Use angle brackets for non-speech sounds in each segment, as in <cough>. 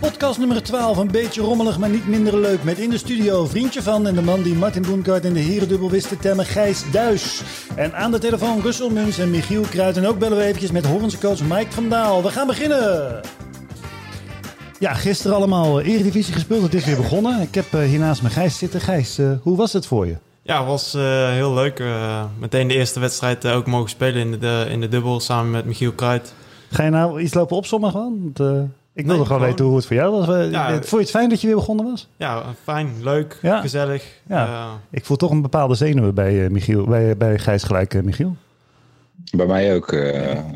Podcast nummer 12, een beetje rommelig, maar niet minder leuk. Met in de studio vriendje van en de man die Martin Boenkaart in de herendubbel wist te temmen, Gijs Duis. En aan de telefoon Russell Muns en Michiel Kruid. En ook bellen we eventjes met Hornse coach Mike van Daal. We gaan beginnen! Ja, gisteren allemaal eh, Eredivisie gespeeld. Het is weer begonnen. Ik heb uh, hier naast me Gijs zitten. Gijs, uh, hoe was het voor je? Ja, het was uh, heel leuk. meteen de eerste wedstrijd ook mogen spelen in de, in de dubbel samen met Michiel Kruid. Ga je nou iets lopen opzommen gewoon? Want, ik wilde nee, gewoon weten hoe het voor jou was. Ja, Vond je het fijn dat je weer begonnen was? Ja, fijn, leuk, ja. gezellig. Ja. Uh, ik voel toch een bepaalde zenuwen bij, uh, Michiel, bij, bij Gijs gelijk, uh, Michiel. Bij mij ook,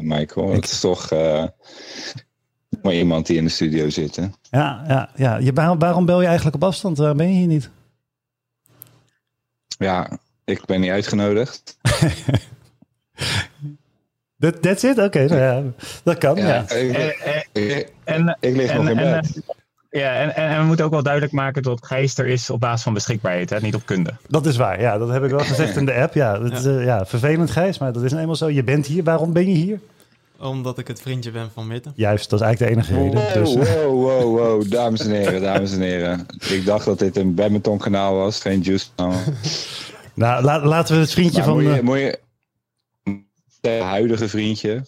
Michael. Het is toch maar iemand die in de studio zit. Hè? Ja, ja, ja. Je, waarom, waarom bel je eigenlijk op afstand? Waarom ben je hier niet? Ja, ik ben niet uitgenodigd. <laughs> Dat that's it? Oké, nou ja, dat kan. Ja, Ik, en, ik lig nog in bed. Ja, en, en, we moeten ook wel duidelijk maken dat Gijs er is op basis van beschikbaarheid, hè? niet op kunde. Dat is waar, ja. Dat heb ik wel gezegd in de app. Ja, dat is uh, ja, vervelend Gijs, maar dat is nou eenmaal zo. Je bent hier. Waarom ben je hier? Omdat ik het vriendje ben van Mitten. Juist, dat is eigenlijk de enige reden. Wow, dus. wow, wow, wow. Dames en heren, dames en heren. Ik dacht dat dit een badminton kanaal was, geen juice kanaal. nou, la, laten we het vriendje maar van... Moet je, moet je, huidige vriendje.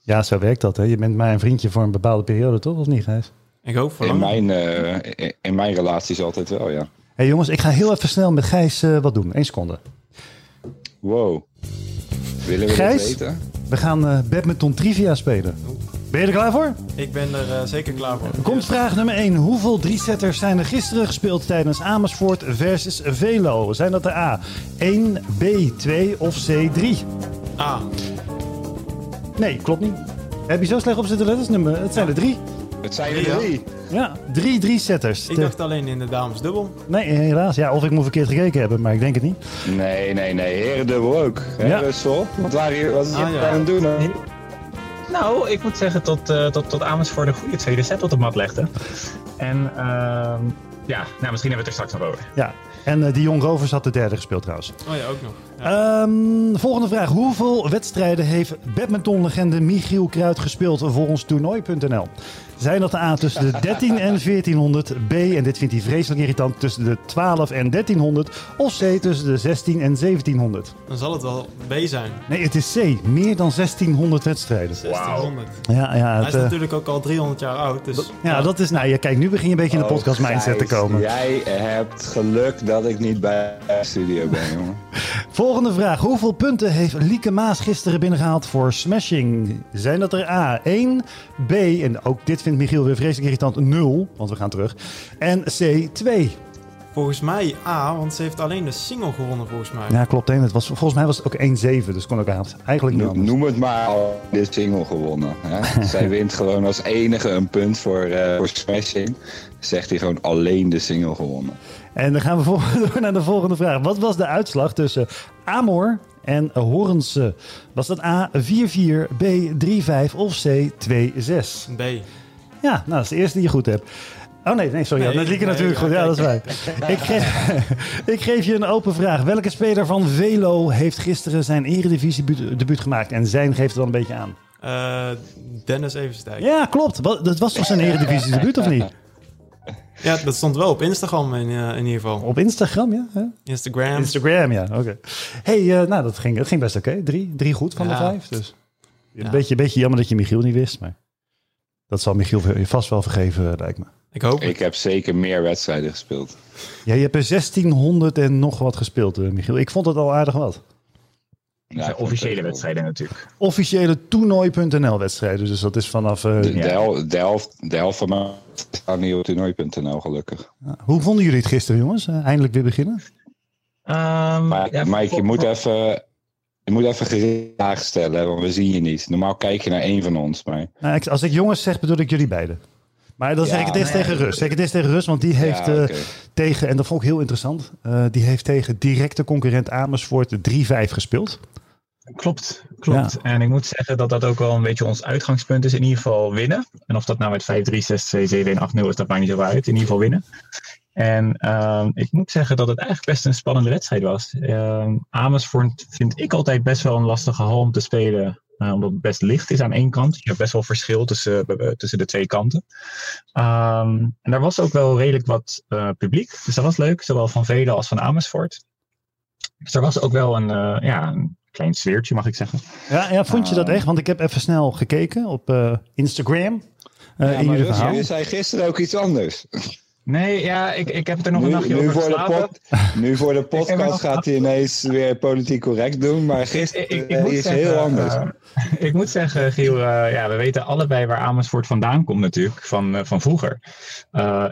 Ja, zo werkt dat. Hè? Je bent mijn vriendje voor een bepaalde periode, toch? Of niet, Gijs? Ik hoop voor in mijn, uh, in mijn relaties altijd wel, ja. hey, jongens, ik ga heel even snel met Gijs uh, wat doen. Eén seconde. Wow. Willen we Gijs, weten? we gaan uh, badminton trivia spelen. Ben je er klaar voor? Ik ben er zeker klaar voor. Komt vraag nummer 1. Hoeveel drie-setters zijn er gisteren gespeeld tijdens Amersfoort versus Velo? Zijn dat er A, 1, B, 2 of C, 3? A. Nee, klopt niet. Heb je zo slecht op zitten letten? Nummer, het zijn er drie. Het zijn er drie. Ja, drie drie-setters. Ik dacht alleen in de damesdubbel. Nee, helaas. Ja, of ik moet verkeerd gekeken hebben, maar ik denk het niet. Nee, nee, nee. Herendubbel ook. Hè, ja. Russel? Wat, waren hier, wat is je ah, ja. aan het doen? Nou, ik moet zeggen tot, uh, tot, tot Amersfoort een goede tweede set op de mat legde. En uh, ja, nou, misschien hebben we het er straks nog over. Ja, en uh, Dion Rovers had de derde gespeeld trouwens. Oh ja, ook nog. Um, volgende vraag. Hoeveel wedstrijden heeft badmintonlegende Michiel Kruid gespeeld volgens toernooi.nl? Zijn dat de A tussen de 13 en 1400, B, en dit vindt hij vreselijk irritant, tussen de 12 en 1300, of C tussen de 16 en 1700? Dan zal het wel B zijn. Nee, het is C. Meer dan 1600 wedstrijden. 1600. Wow. Ja, ja, Hij is uh, natuurlijk ook al 300 jaar oud. Dus, ja, ja, dat is, nou ja, kijk, nu begin je een beetje in de oh, podcast mindset te komen. Jij hebt geluk dat ik niet bij de studio ben, jongen. <laughs> Volgende vraag. Hoeveel punten heeft Lieke Maas gisteren binnengehaald voor Smashing? Zijn dat er A, 1, B, en ook dit vindt Michiel weer vreselijk irritant, 0, want we gaan terug, en C, 2? Volgens mij A, want ze heeft alleen de single gewonnen volgens mij. Ja, klopt. Het was, volgens mij was het ook 1-7, dus kon ook eigenlijk niet Noem, noem het maar al de single gewonnen. Hè? <laughs> Zij wint gewoon als enige een punt voor, uh, voor Smashing. Zegt hij gewoon alleen de single gewonnen. En dan gaan we <laughs> door naar de volgende vraag. Wat was de uitslag tussen Amor en Horense? Was dat A 4-4, B 3-5 of C 2-6? B. Ja, nou, dat is de eerste die je goed hebt. Oh nee, nee sorry. Nee, dat liep nee, natuurlijk goed. Ja, dat is waar. <laughs> ik, geef, <laughs> ik geef je een open vraag. Welke speler van Velo heeft gisteren zijn eredivisie debuut gemaakt? En zijn geeft het dan een beetje aan. Uh, Dennis Everstijk. Ja, klopt. Dat was toch zijn eredivisie debuut, of niet? Ja, dat stond wel op Instagram in, uh, in ieder geval. Op Instagram, ja? Huh? Instagram. Instagram, ja. Oké. hey, uh, nou, dat ging, dat ging best oké. Drie, drie goed van ja. de vijf. Dus. Een, beetje, beetje jammer dat je Michiel niet wist, maar dat zal Michiel je vast wel vergeven, lijkt me. Ik hoop Ik heb zeker meer wedstrijden gespeeld. Ja, je hebt er 1600 en nog wat gespeeld, Michiel. Ik vond het al aardig wat. Ja, officiële wedstrijden natuurlijk. Officiële toernooi.nl wedstrijden. Dus dat is vanaf... Uh, de, de, hel, de, helft, de helft van mij staat niet op toernooi.nl gelukkig. Ja. Hoe vonden jullie het gisteren jongens? Uh, eindelijk weer beginnen? Um, Mike, ja, Mike je, moet even, je moet even vragen stellen, want we zien je niet. Normaal kijk je naar één van ons. Maar... Nou, als ik jongens zeg, bedoel ik jullie beiden. Maar dan zeg ik het eerst nee, tegen Rus. Zeg ik het eerst tegen Rus, want die heeft ja, okay. uh, tegen, en dat vond ik heel interessant, uh, die heeft tegen directe concurrent Amersfoort 3-5 gespeeld. Klopt, klopt. Ja. En ik moet zeggen dat dat ook wel een beetje ons uitgangspunt is. In ieder geval winnen. En of dat nou met 5, 3, 6, 2, 7, 1, 8, 0 is, dat maakt niet zo uit. In ieder geval winnen. En uh, ik moet zeggen dat het eigenlijk best een spannende wedstrijd was. Uh, Amersfoort vind ik altijd best wel een lastige hal om te spelen. Omdat het best licht is aan één kant. Je hebt best wel verschil tussen, tussen de twee kanten. Ehm, en daar was ook wel redelijk wat publiek. Dus dat was leuk, zowel van Vele als van Amersfoort. Dus er was ook wel een, ja, een klein sfeertje, mag ik zeggen. Ja, ja vond je dat echt? Want ik heb even snel gekeken op Instagram. Uh, ja, maar dus, je zei gisteren ook iets anders. Nee, ja, ik, ik heb het er nog een nachtje over voor de Nu voor de <laughs> podcast gaat hij ineens weer politiek correct doen, maar gisteren ik, ik, is heel anders. Uh, <laughs> ik moet zeggen, Giel, uh, ja, we weten allebei waar Amersfoort vandaan komt natuurlijk, van, uh, van vroeger.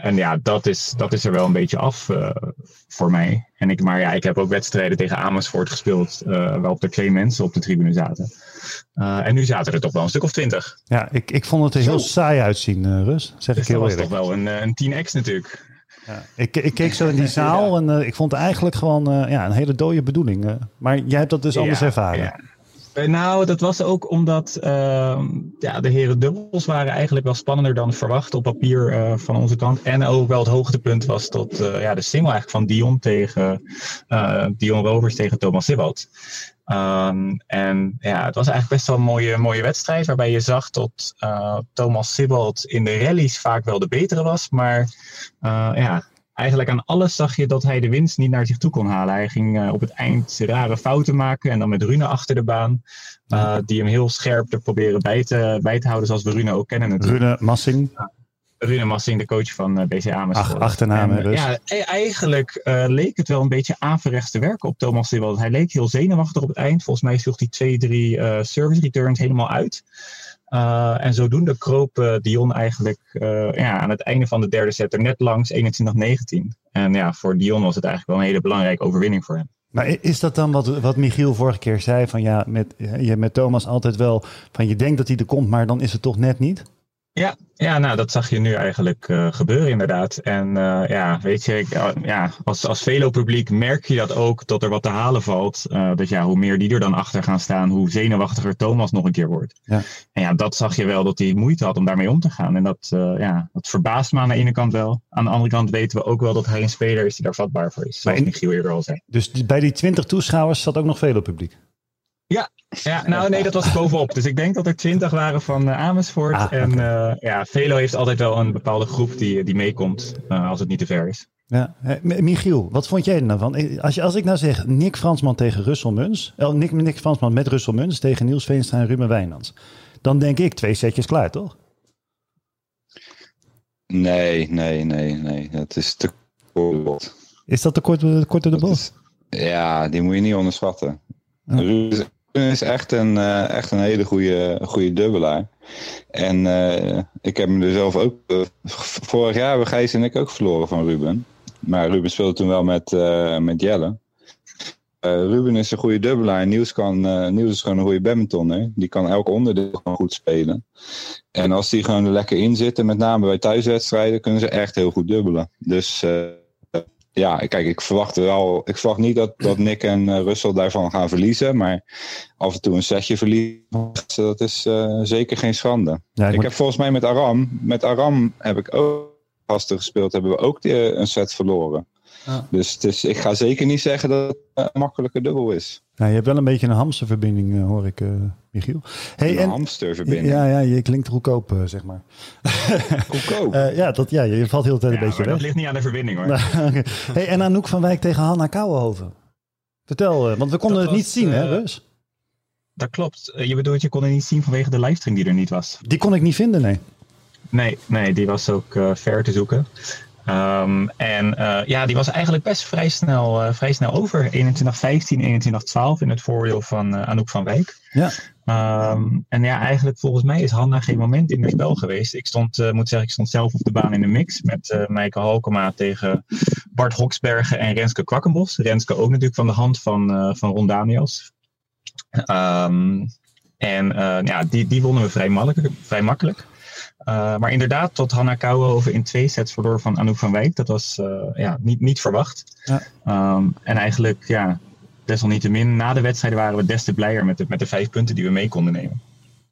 en ja, dat is, dat is er wel een beetje af voor mij. En ik, maar ja, ik heb ook wedstrijden tegen Amersfoort gespeeld, waarop er twee mensen op de tribune zaten. Uh, en nu zaten er toch wel een stuk of twintig. Ja, ik, ik vond het er heel saai uitzien, uh, Rus. Zeg dus ik heel dat was toch wel een, een 10x natuurlijk. Ja, ik, ik keek zo in die <laughs> zaal en uh, ik vond het eigenlijk gewoon ja, een hele dode bedoeling. maar jij hebt dat dus anders ervaren. Nou, dat was ook omdat ehm, ja, de heren dubbels waren eigenlijk wel spannender dan verwacht op papier van onze kant. En ook wel het hoogtepunt was tot ja, de single eigenlijk van Dion tegen Dion Rovers tegen Thomas Sibbald. Um, en ja, het was eigenlijk best wel een mooie, mooie wedstrijd. Waarbij je zag dat uh, Thomas Sibbald in de rallies vaak wel de betere was. Maar uh, ja, eigenlijk aan alles zag je dat hij de winst niet naar zich toe kon halen. Hij ging uh, op het eind rare fouten maken. En dan met Rune achter de baan. die hem heel scherp er proberen bij te, bij te houden. Zoals we Rune ook kennen natuurlijk. Rune Massing. Rune Massing, de coach van uh, BC Amersfoort. Ach, achternaam dus. Ja, e- eigenlijk uh, leek het wel een beetje averechts te werken op Thomas. Hij leek heel zenuwachtig op het eind. Volgens mij sloeg hij twee, drie uh, service returns helemaal uit. en zodoende kroop Dion eigenlijk ja, aan het einde van de derde set er net langs 21-19. En ja, voor Dion was het eigenlijk wel een hele belangrijke overwinning voor hem. Maar is dat dan wat, wat Michiel vorige keer zei? Van ja, met, je met Thomas altijd wel van je denkt dat hij er komt, maar dan is het toch net niet? Ja, ja, nou dat zag je nu eigenlijk uh, gebeuren inderdaad. En uh, ja, weet je, uh, ja, als, als Velo-publiek merk je dat ook, dat er wat te halen valt. dat ja, hoe meer die er dan achter gaan staan, hoe zenuwachtiger Thomas nog een keer wordt. Ja. En ja, dat zag je wel, dat hij moeite had om daarmee om te gaan. En dat, ja, dat verbaast me aan de ene kant wel. Aan de andere kant weten we ook wel dat hij een speler is die daar vatbaar voor is. Zoals Michiel eerder al zei. Dus bij die 20 toeschouwers zat ook nog Velo-publiek? Ja, ja, nou nee, dat was bovenop. Dus ik denk dat er twintig waren van uh, Amersfoort. Ah, en uh, ja, Velo heeft altijd wel een bepaalde groep die, die meekomt uh, als het niet te ver is. Ja. Michiel, wat vond jij er nou van? Als, je, als ik nou zeg Nick Fransman tegen Russell Muns. Oh, Nick, Nick Fransman met Russell Muns tegen Niels Veenstra en Ruben Wijnands. Dan denk ik twee setjes klaar, toch? Nee, nee, nee, nee. Dat is te kort. Is dat te kort, kort door de bos? Ja, die moet je niet onderschatten. Ja is echt een, uh, echt een hele goede, goede dubbelaar. En uh, ik heb hem er zelf ook... Uh, vorig jaar hebben Gijs en ik ook verloren van Ruben. Maar Ruben speelde toen wel met, met Jelle. Ruben is een goede dubbelaar. Niels, kan, Niels is gewoon een goede badmintonner. Die kan elk onderdeel gewoon goed spelen. En als die gewoon er lekker in zitten, met name bij thuiswedstrijden, kunnen ze echt heel goed dubbelen. Dus ja, kijk, ik verwacht wel. Ik verwacht niet dat, dat Nick en uh, Russell daarvan gaan verliezen. Maar af en toe een setje verliezen, dat is uh, zeker geen schande. Ja, ik, ik heb volgens mij met Aram. Met Aram heb ik ook gasten gespeeld. Hebben we ook die, een set verloren. Dus, dus ik ga zeker niet zeggen dat het een makkelijke dubbel is. Ja, je hebt wel een beetje een hamsterverbinding, uh, hoor ik, uh, Michiel. Hey, een en, hamsterverbinding? Ja, ja, je klinkt goedkoop, uh, zeg maar. <laughs> Goedkoop? ja, dat, ja, je valt heel de tijd een beetje weg. dat ligt niet aan de verbinding, hoor. <laughs> hey, en Anouk van Wijk tegen Hanna Kouwenhoven. Vertel, want we konden het niet zien, hè, Rus? Dat klopt. je bedoelt, je kon het niet zien vanwege de livestream die er niet was? Die kon ik niet vinden, nee. Nee, nee die was ook ver te zoeken. Um, en uh, ja, die was eigenlijk best vrij snel, uh, vrij snel over. 21-15, 21-12 in het voordeel van uh, Anouk van Wijk. Ja. Um, en ja, eigenlijk volgens mij is Hanna geen moment in het spel geweest. Ik stond, moet zeggen, ik stond zelf op de baan in de mix met Meike Halkema tegen Bart Hoksbergen en Renske Kwakkenbos. Renske ook natuurlijk van de hand van, van Ron Daniels. Um, en ja, die, die wonnen we vrij, makkelijk. Vrij makkelijk. Uh, maar inderdaad, tot Hanna Kouwenhoven in twee sets verloor van Anouk van Wijk. Dat was uh, ja, niet, niet verwacht. Ja. Um, en eigenlijk, ja, desalniettemin, na de wedstrijd waren we des te blijer met de, met de vijf punten die we mee konden nemen.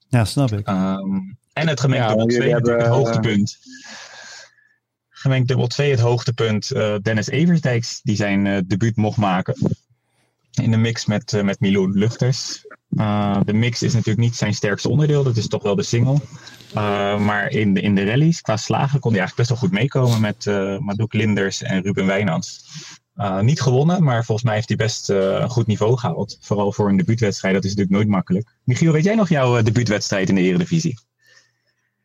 Ja, snap ik. Um, en het gemengd dubbel 2 hebben... het hoogtepunt. Gemengd dubbel 2 het hoogtepunt. Uh, Dennis Eversdijks die zijn debuut mocht maken. in de mix met, uh, met Milou Luchters. Uh, de mix is natuurlijk niet zijn sterkste onderdeel, dat is toch wel de single. Uh, maar in de, in de rallies, qua slagen, kon hij eigenlijk best wel goed meekomen met uh, Madouk Linders en Ruben Wijnands. niet gewonnen, maar volgens mij heeft hij best een goed niveau gehaald. Vooral voor een debuutwedstrijd, dat is natuurlijk nooit makkelijk. Michiel, weet jij nog jouw debuutwedstrijd in de Eredivisie?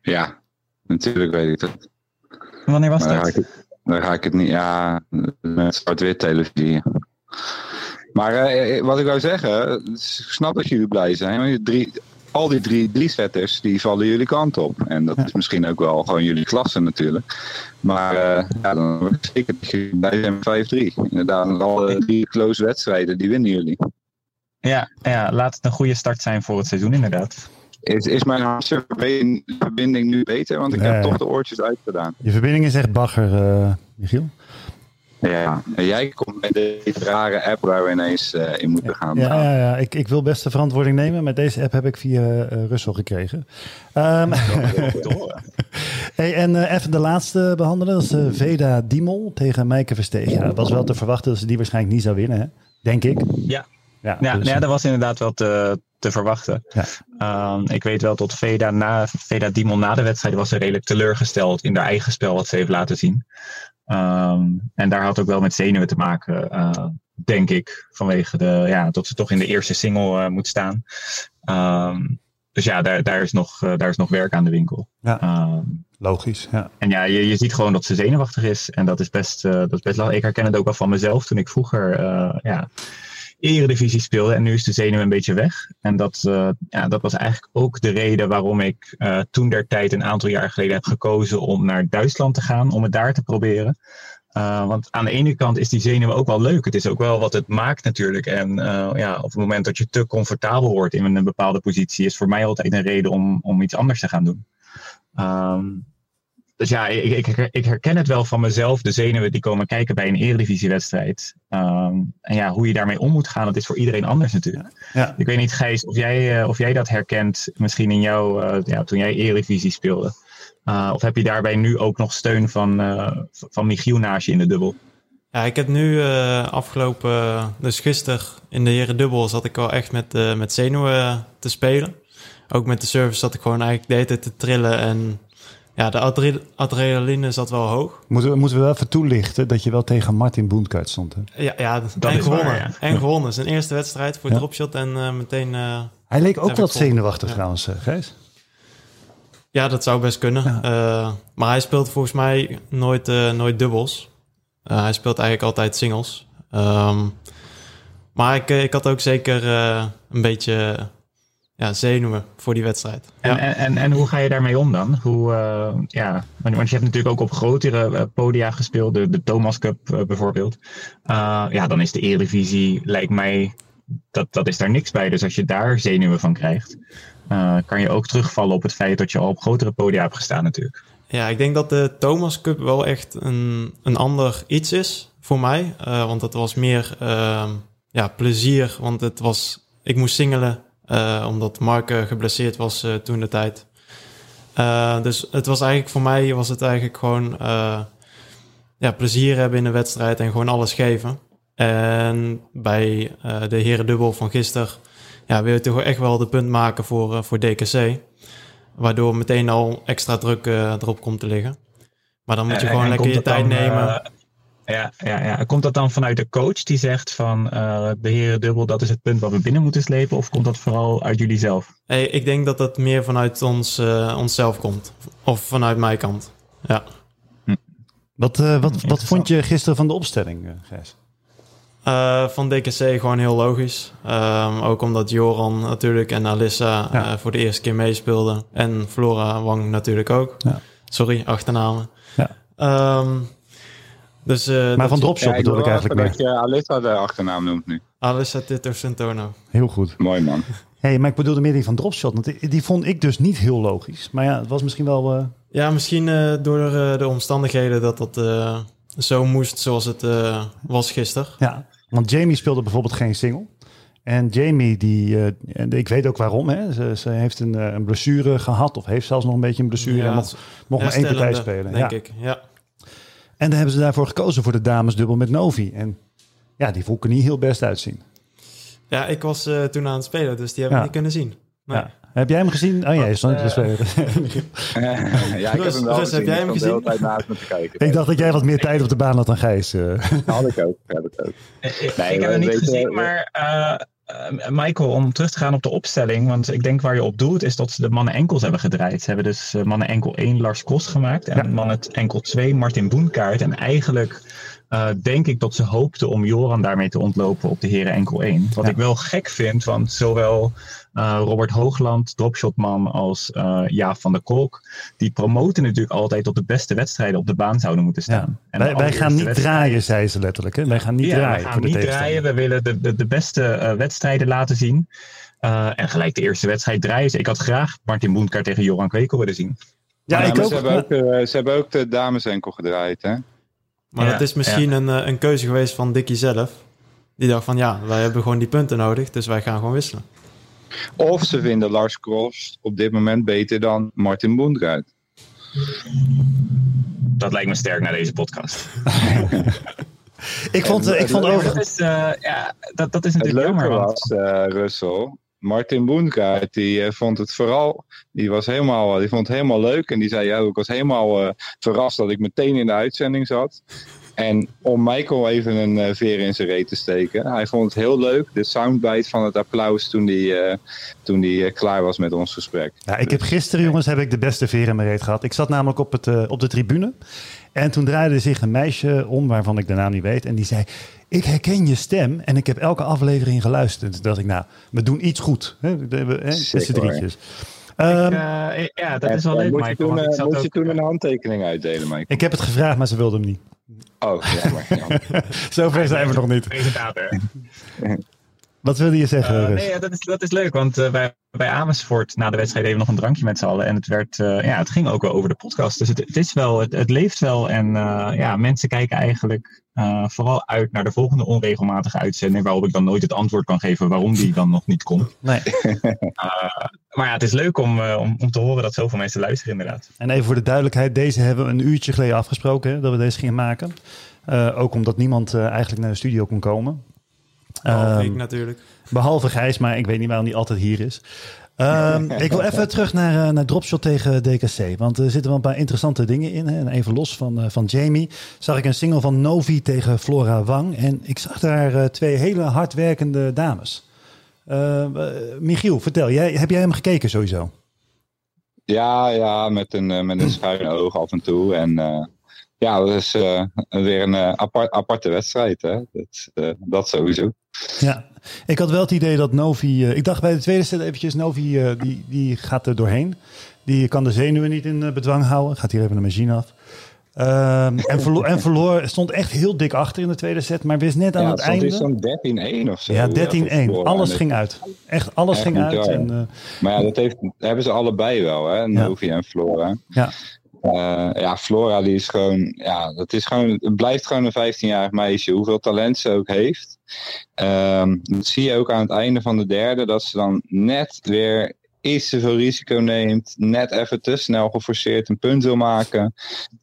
Ja, natuurlijk weet ik dat. Wanneer was maar dat? Dan ga ik het niet, ja, met zwart-wit televisie. Maar uh, wat ik wou zeggen, ik snap dat jullie blij zijn. Want drie, al die drie drie-setters, die vallen jullie kant op. En dat is misschien ook wel gewoon jullie klasse natuurlijk. Maar uh, ja, dan word ik zeker dat jullie blij zijn met 5-3. Inderdaad, alle drie close wedstrijden, die winnen jullie. Ja, ja, laat het een goede start zijn voor het seizoen inderdaad. Is, is mijn verbinding nu beter? Want ik heb toch de oortjes uitgedaan. Je verbinding is echt bagger, uh, Michiel. Ja, en jij komt met deze rare app waar we ineens uh, in moeten gaan. Ja, ja, ja. Ik, ik wil best de verantwoording nemen. Met deze app heb ik via uh, Russell gekregen. Um, <laughs> hey, en uh, even de laatste behandelen. Dat is Veda Diemel tegen Meike Versteeg. Ja, dat was wel te verwachten dat ze die waarschijnlijk niet zou winnen, hè? denk ik. Ja, ja, ja, dus, ja, dat was inderdaad wel te, te verwachten. Ja. Um, ik weet wel tot Veda, na, Veda Diemel na de wedstrijd was ze redelijk teleurgesteld in haar eigen spel wat ze heeft laten zien. Um, en daar had ook wel met zenuwen te maken, uh, denk ik. Vanwege de, ja, dat ze toch in de eerste single uh, moet staan. Um, dus ja, daar, daar, is nog, uh, daar is nog werk aan de winkel. Ja, logisch. Ja. En ja, je, je ziet gewoon dat ze zenuwachtig is. En dat is best, dat is best lastig. Ik herken het ook wel van mezelf toen ik vroeger ja, eredivisie speelde. En nu is de zenuw een beetje weg. En dat, uh, ja, dat was eigenlijk ook de reden waarom ik uh, toen der tijd een aantal jaar geleden heb gekozen om naar Duitsland te gaan. Om het daar te proberen. Uh, want aan de ene kant is die zenuw ook wel leuk. Het is ook wel wat het maakt natuurlijk. En ja, op het moment dat je te comfortabel wordt in een bepaalde positie, is voor mij altijd een reden om, om iets anders te gaan doen. Um, dus ja, ik, ik, ik, herken het wel van mezelf, de zenuwen die komen kijken bij een eredivisiewedstrijd. Um, en ja, hoe je daarmee om moet gaan, dat is voor iedereen anders natuurlijk. Ja. Ik weet niet, Gijs, of jij, uh, of jij dat herkent misschien in jou, uh, ja, toen jij eredivisie speelde. Uh, of heb je daarbij nu ook nog steun van, van Michiel naast je in de dubbel? Ja, ik heb nu afgelopen, dus gisteren in de heren dubbel zat ik wel echt met, met zenuwen te spelen. Ook met de service zat ik gewoon eigenlijk de hele tijd te trillen en ja, de adrenaline zat wel hoog. Moeten we, moeten we wel even toelichten dat je wel tegen Martin Boendkuit stond. Hè? Ja, ja dat en gewonnen. Waar, ja. En gewonnen. Zijn eerste wedstrijd voor ja. dropshot en uh, meteen... Uh, hij leek ook wat zenuwachtig trouwens, uh, Gijs. Ja, dat zou best kunnen. maar hij speelt volgens mij nooit, nooit dubbels. hij speelt eigenlijk altijd singles. Um, maar ik, ik had ook zeker een beetje ja, zenuwen voor die wedstrijd. En, ja. en, en, en, hoe ga je daarmee om dan? Hoe, uh, ja, want je hebt natuurlijk ook op grotere uh, podia gespeeld, de, de Thomas Cup uh, bijvoorbeeld. ja, dan is de Eredivisie, lijkt mij, dat, dat is daar niks bij. Dus als je daar zenuwen van krijgt, kan je ook terugvallen op het feit dat je al op grotere podia hebt gestaan natuurlijk. Ja, ik denk dat de Thomas Cup wel echt een, een ander iets is voor mij. want het was meer ehm, ja, plezier, want het was, ik moest singelen omdat Mark uh, geblesseerd was uh, toen de tijd. dus het was eigenlijk voor mij was het eigenlijk gewoon ja, plezier hebben in de wedstrijd en gewoon alles geven. En bij de heren dubbel van gisteren ja, wil je toch echt wel de punt maken voor, voor DKC. Waardoor meteen al extra druk erop komt te liggen. Maar dan moet je gewoon lekker je tijd nemen. Ja, ja, ja. Komt dat dan vanuit de coach die zegt van uh, de heren dubbel, dat is het punt waar we binnen moeten slepen? Of komt dat vooral uit jullie zelf? Hey, ik denk dat dat meer vanuit ons, uh, onszelf komt. Of vanuit mijn kant. Ja. Hm. Wat, uh, wat, wat vond je gisteren van de opstelling, Gijs? van DKC gewoon heel logisch. Um, ook omdat Joran natuurlijk en Alissa ja. voor de eerste keer meespeelden. En Flora Wang natuurlijk ook. Ja. Sorry, achternamen. Ja. Um, dus, uh, maar van dropshot ja, bedoel ik eigenlijk meer. Dat je Alissa de achternaam noemt nu. Alissa Tito Centono. Heel goed. Mooi man. hey, maar ik bedoelde meer die van dropshot. Want die, die, vond ik dus niet heel logisch. Maar ja, het was misschien wel... Uh... Ja, misschien uh, door de omstandigheden dat dat zo moest zoals het was gisteren. Ja, want Jamie speelde bijvoorbeeld geen single. En Jamie, die, ik weet ook waarom. Hè. Ze, ze heeft een, een, blessure gehad. Of heeft zelfs nog een beetje een blessure. Ja, en mocht, mocht maar één partij spelen. Denk ja. ik, ja. En dan hebben ze daarvoor gekozen voor de damesdubbel met Novi. En ja, die vond er niet heel best uitzien. Ja, ik was uh, toen aan het spelen, dus die heb ik niet kunnen zien. Nee. Ja. Heb jij hem gezien? Oh ja, je stond niet uh, ja, ik heb hem wel gezien. Heb jij hem gezien? naast me te kijken. ik dacht dat jij wat meer tijd op de baan had dan Gijs. Uh. Had ik ook. Had ik ook. Nee, ik heb hem niet gezien, maar... Uh, Michael, om terug te gaan op de opstelling, want ik denk waar je op doelt is dat ze de mannen enkels hebben gedraaid. Ze hebben dus uh, mannen enkel 1 Lars Kos gemaakt en ja. mannen enkel 2 Martin Boenkaart. En eigenlijk uh, denk ik dat ze hoopten om Joran daarmee te ontlopen op de heren enkel 1. Wat ja. ik wel gek vind, want zowel uh, Robert Hoogland, dropshotman, als uh, Jaap van der Kolk, die promoten natuurlijk altijd tot de beste wedstrijden op de baan zouden moeten staan. Ja. Wij, wij, gaan niet draaien, zei ze letterlijk. Hè? Wij gaan niet ja, draaien. We gaan niet draaien. We willen de, de, de beste wedstrijden laten zien. en gelijk de eerste wedstrijd draaien. Ik had graag Martin Boenkaart tegen Joran Kwekel willen zien. Ja, ik ook. Ze hebben ook, ze hebben ook de dames enkel gedraaid, hè? Maar ja, dat is misschien ja. een, een keuze geweest van Dickie zelf. Die dacht van ja, wij hebben gewoon die punten nodig, dus wij gaan gewoon wisselen. Of ze vinden Lars Cross op dit moment beter dan Martin Boendruit. Dat lijkt me sterk naar deze podcast. <laughs> ik vond, en, ik vond over... Dat is, uh, ja, dat, dat is natuurlijk het leuke jammer. was, uh, Russell, Martin Boendruit, die uh, vond het vooral, die was helemaal, die vond het helemaal leuk. En die zei, ja, ik was helemaal verrast dat ik meteen in de uitzending zat. En om Michael even een uh, veer in zijn reet te steken. Hij vond het heel leuk, de soundbite van het applaus toen hij uh, toen die, uh, klaar was met ons gesprek. Ja, ik heb gisteren, jongens, heb ik de beste veer in mijn reet gehad. Ik zat namelijk op, het, op de tribune. En toen draaide zich een meisje om, waarvan ik de naam niet weet. En die zei, ik herken je stem en ik heb elke aflevering geluisterd. Toen dacht ik, nou, we doen iets goed. Hè, met z'n drietjes. Um, ik, ja, dat is wel leuk, Moet je toen, Michael. moet je toen een handtekening uitdelen, Michael? Ik heb het gevraagd, maar ze wilde hem niet. Oh, jammer. jammer. <laughs> Zover zijn we nog niet. Presentator. <laughs> Wat wilde je zeggen? Uh, nee, ja, dat, is, dat is leuk, want uh, bij, bij Amersfoort na de wedstrijd even nog een drankje met z'n allen. En het, werd, uh, ja, het ging ook wel over de podcast. Dus het, het, is wel, het, het leeft wel. En ja, mensen kijken eigenlijk vooral uit naar de volgende onregelmatige uitzending. Waarop ik dan nooit het antwoord kan geven waarom die dan nog niet komt. <laughs> Nee. <laughs> maar ja, het is leuk om, om, om te horen dat zoveel mensen luisteren, inderdaad. En even voor de duidelijkheid: deze hebben we een uurtje geleden afgesproken hè, dat we deze gingen maken. ook omdat niemand eigenlijk naar de studio kon komen. Behalve um, ik natuurlijk. Behalve Gijs, maar ik weet niet waarom die altijd hier is. Um, <laughs> ik wil even terug naar, uh, naar Dropshot tegen DKC. Want er zitten wel een paar interessante dingen in. Hè. En even los van, uh, van Jamie zag ik een single van Novi tegen Flora Wang. En ik zag daar uh, twee hele hardwerkende dames. Michiel, vertel, jij, heb jij hem gekeken sowieso? Ja, ja met een, met een <clears throat> schuine oog af en toe. En ja, dat is uh, weer een uh, apart, aparte wedstrijd. Hè? Dat, uh, dat sowieso. Ja, ik had wel het idee dat Novi... ik dacht bij de tweede set eventjes, Novi die, die gaat er doorheen. Die kan de zenuwen niet in bedwang houden. Gaat hier even de machine af. Um, en, verloor, en verloor, stond echt heel dik achter in de tweede set, maar wist net aan ja, het einde. Het zo'n 13-1 of zo. Ja, 13-1. Alles ging uit. Echt, alles Echt ging uit. En, uh, maar ja, dat heeft, hebben ze allebei wel, hè? Novi ja. en Flora. Ja. Uh, ja, Flora die is gewoon, ja, dat is gewoon, blijft gewoon een 15-jarig meisje, hoeveel talent ze ook heeft. Um, dat zie je ook aan het einde van de derde, dat ze dan net weer iets te veel risico neemt, net even te snel geforceerd een punt wil maken.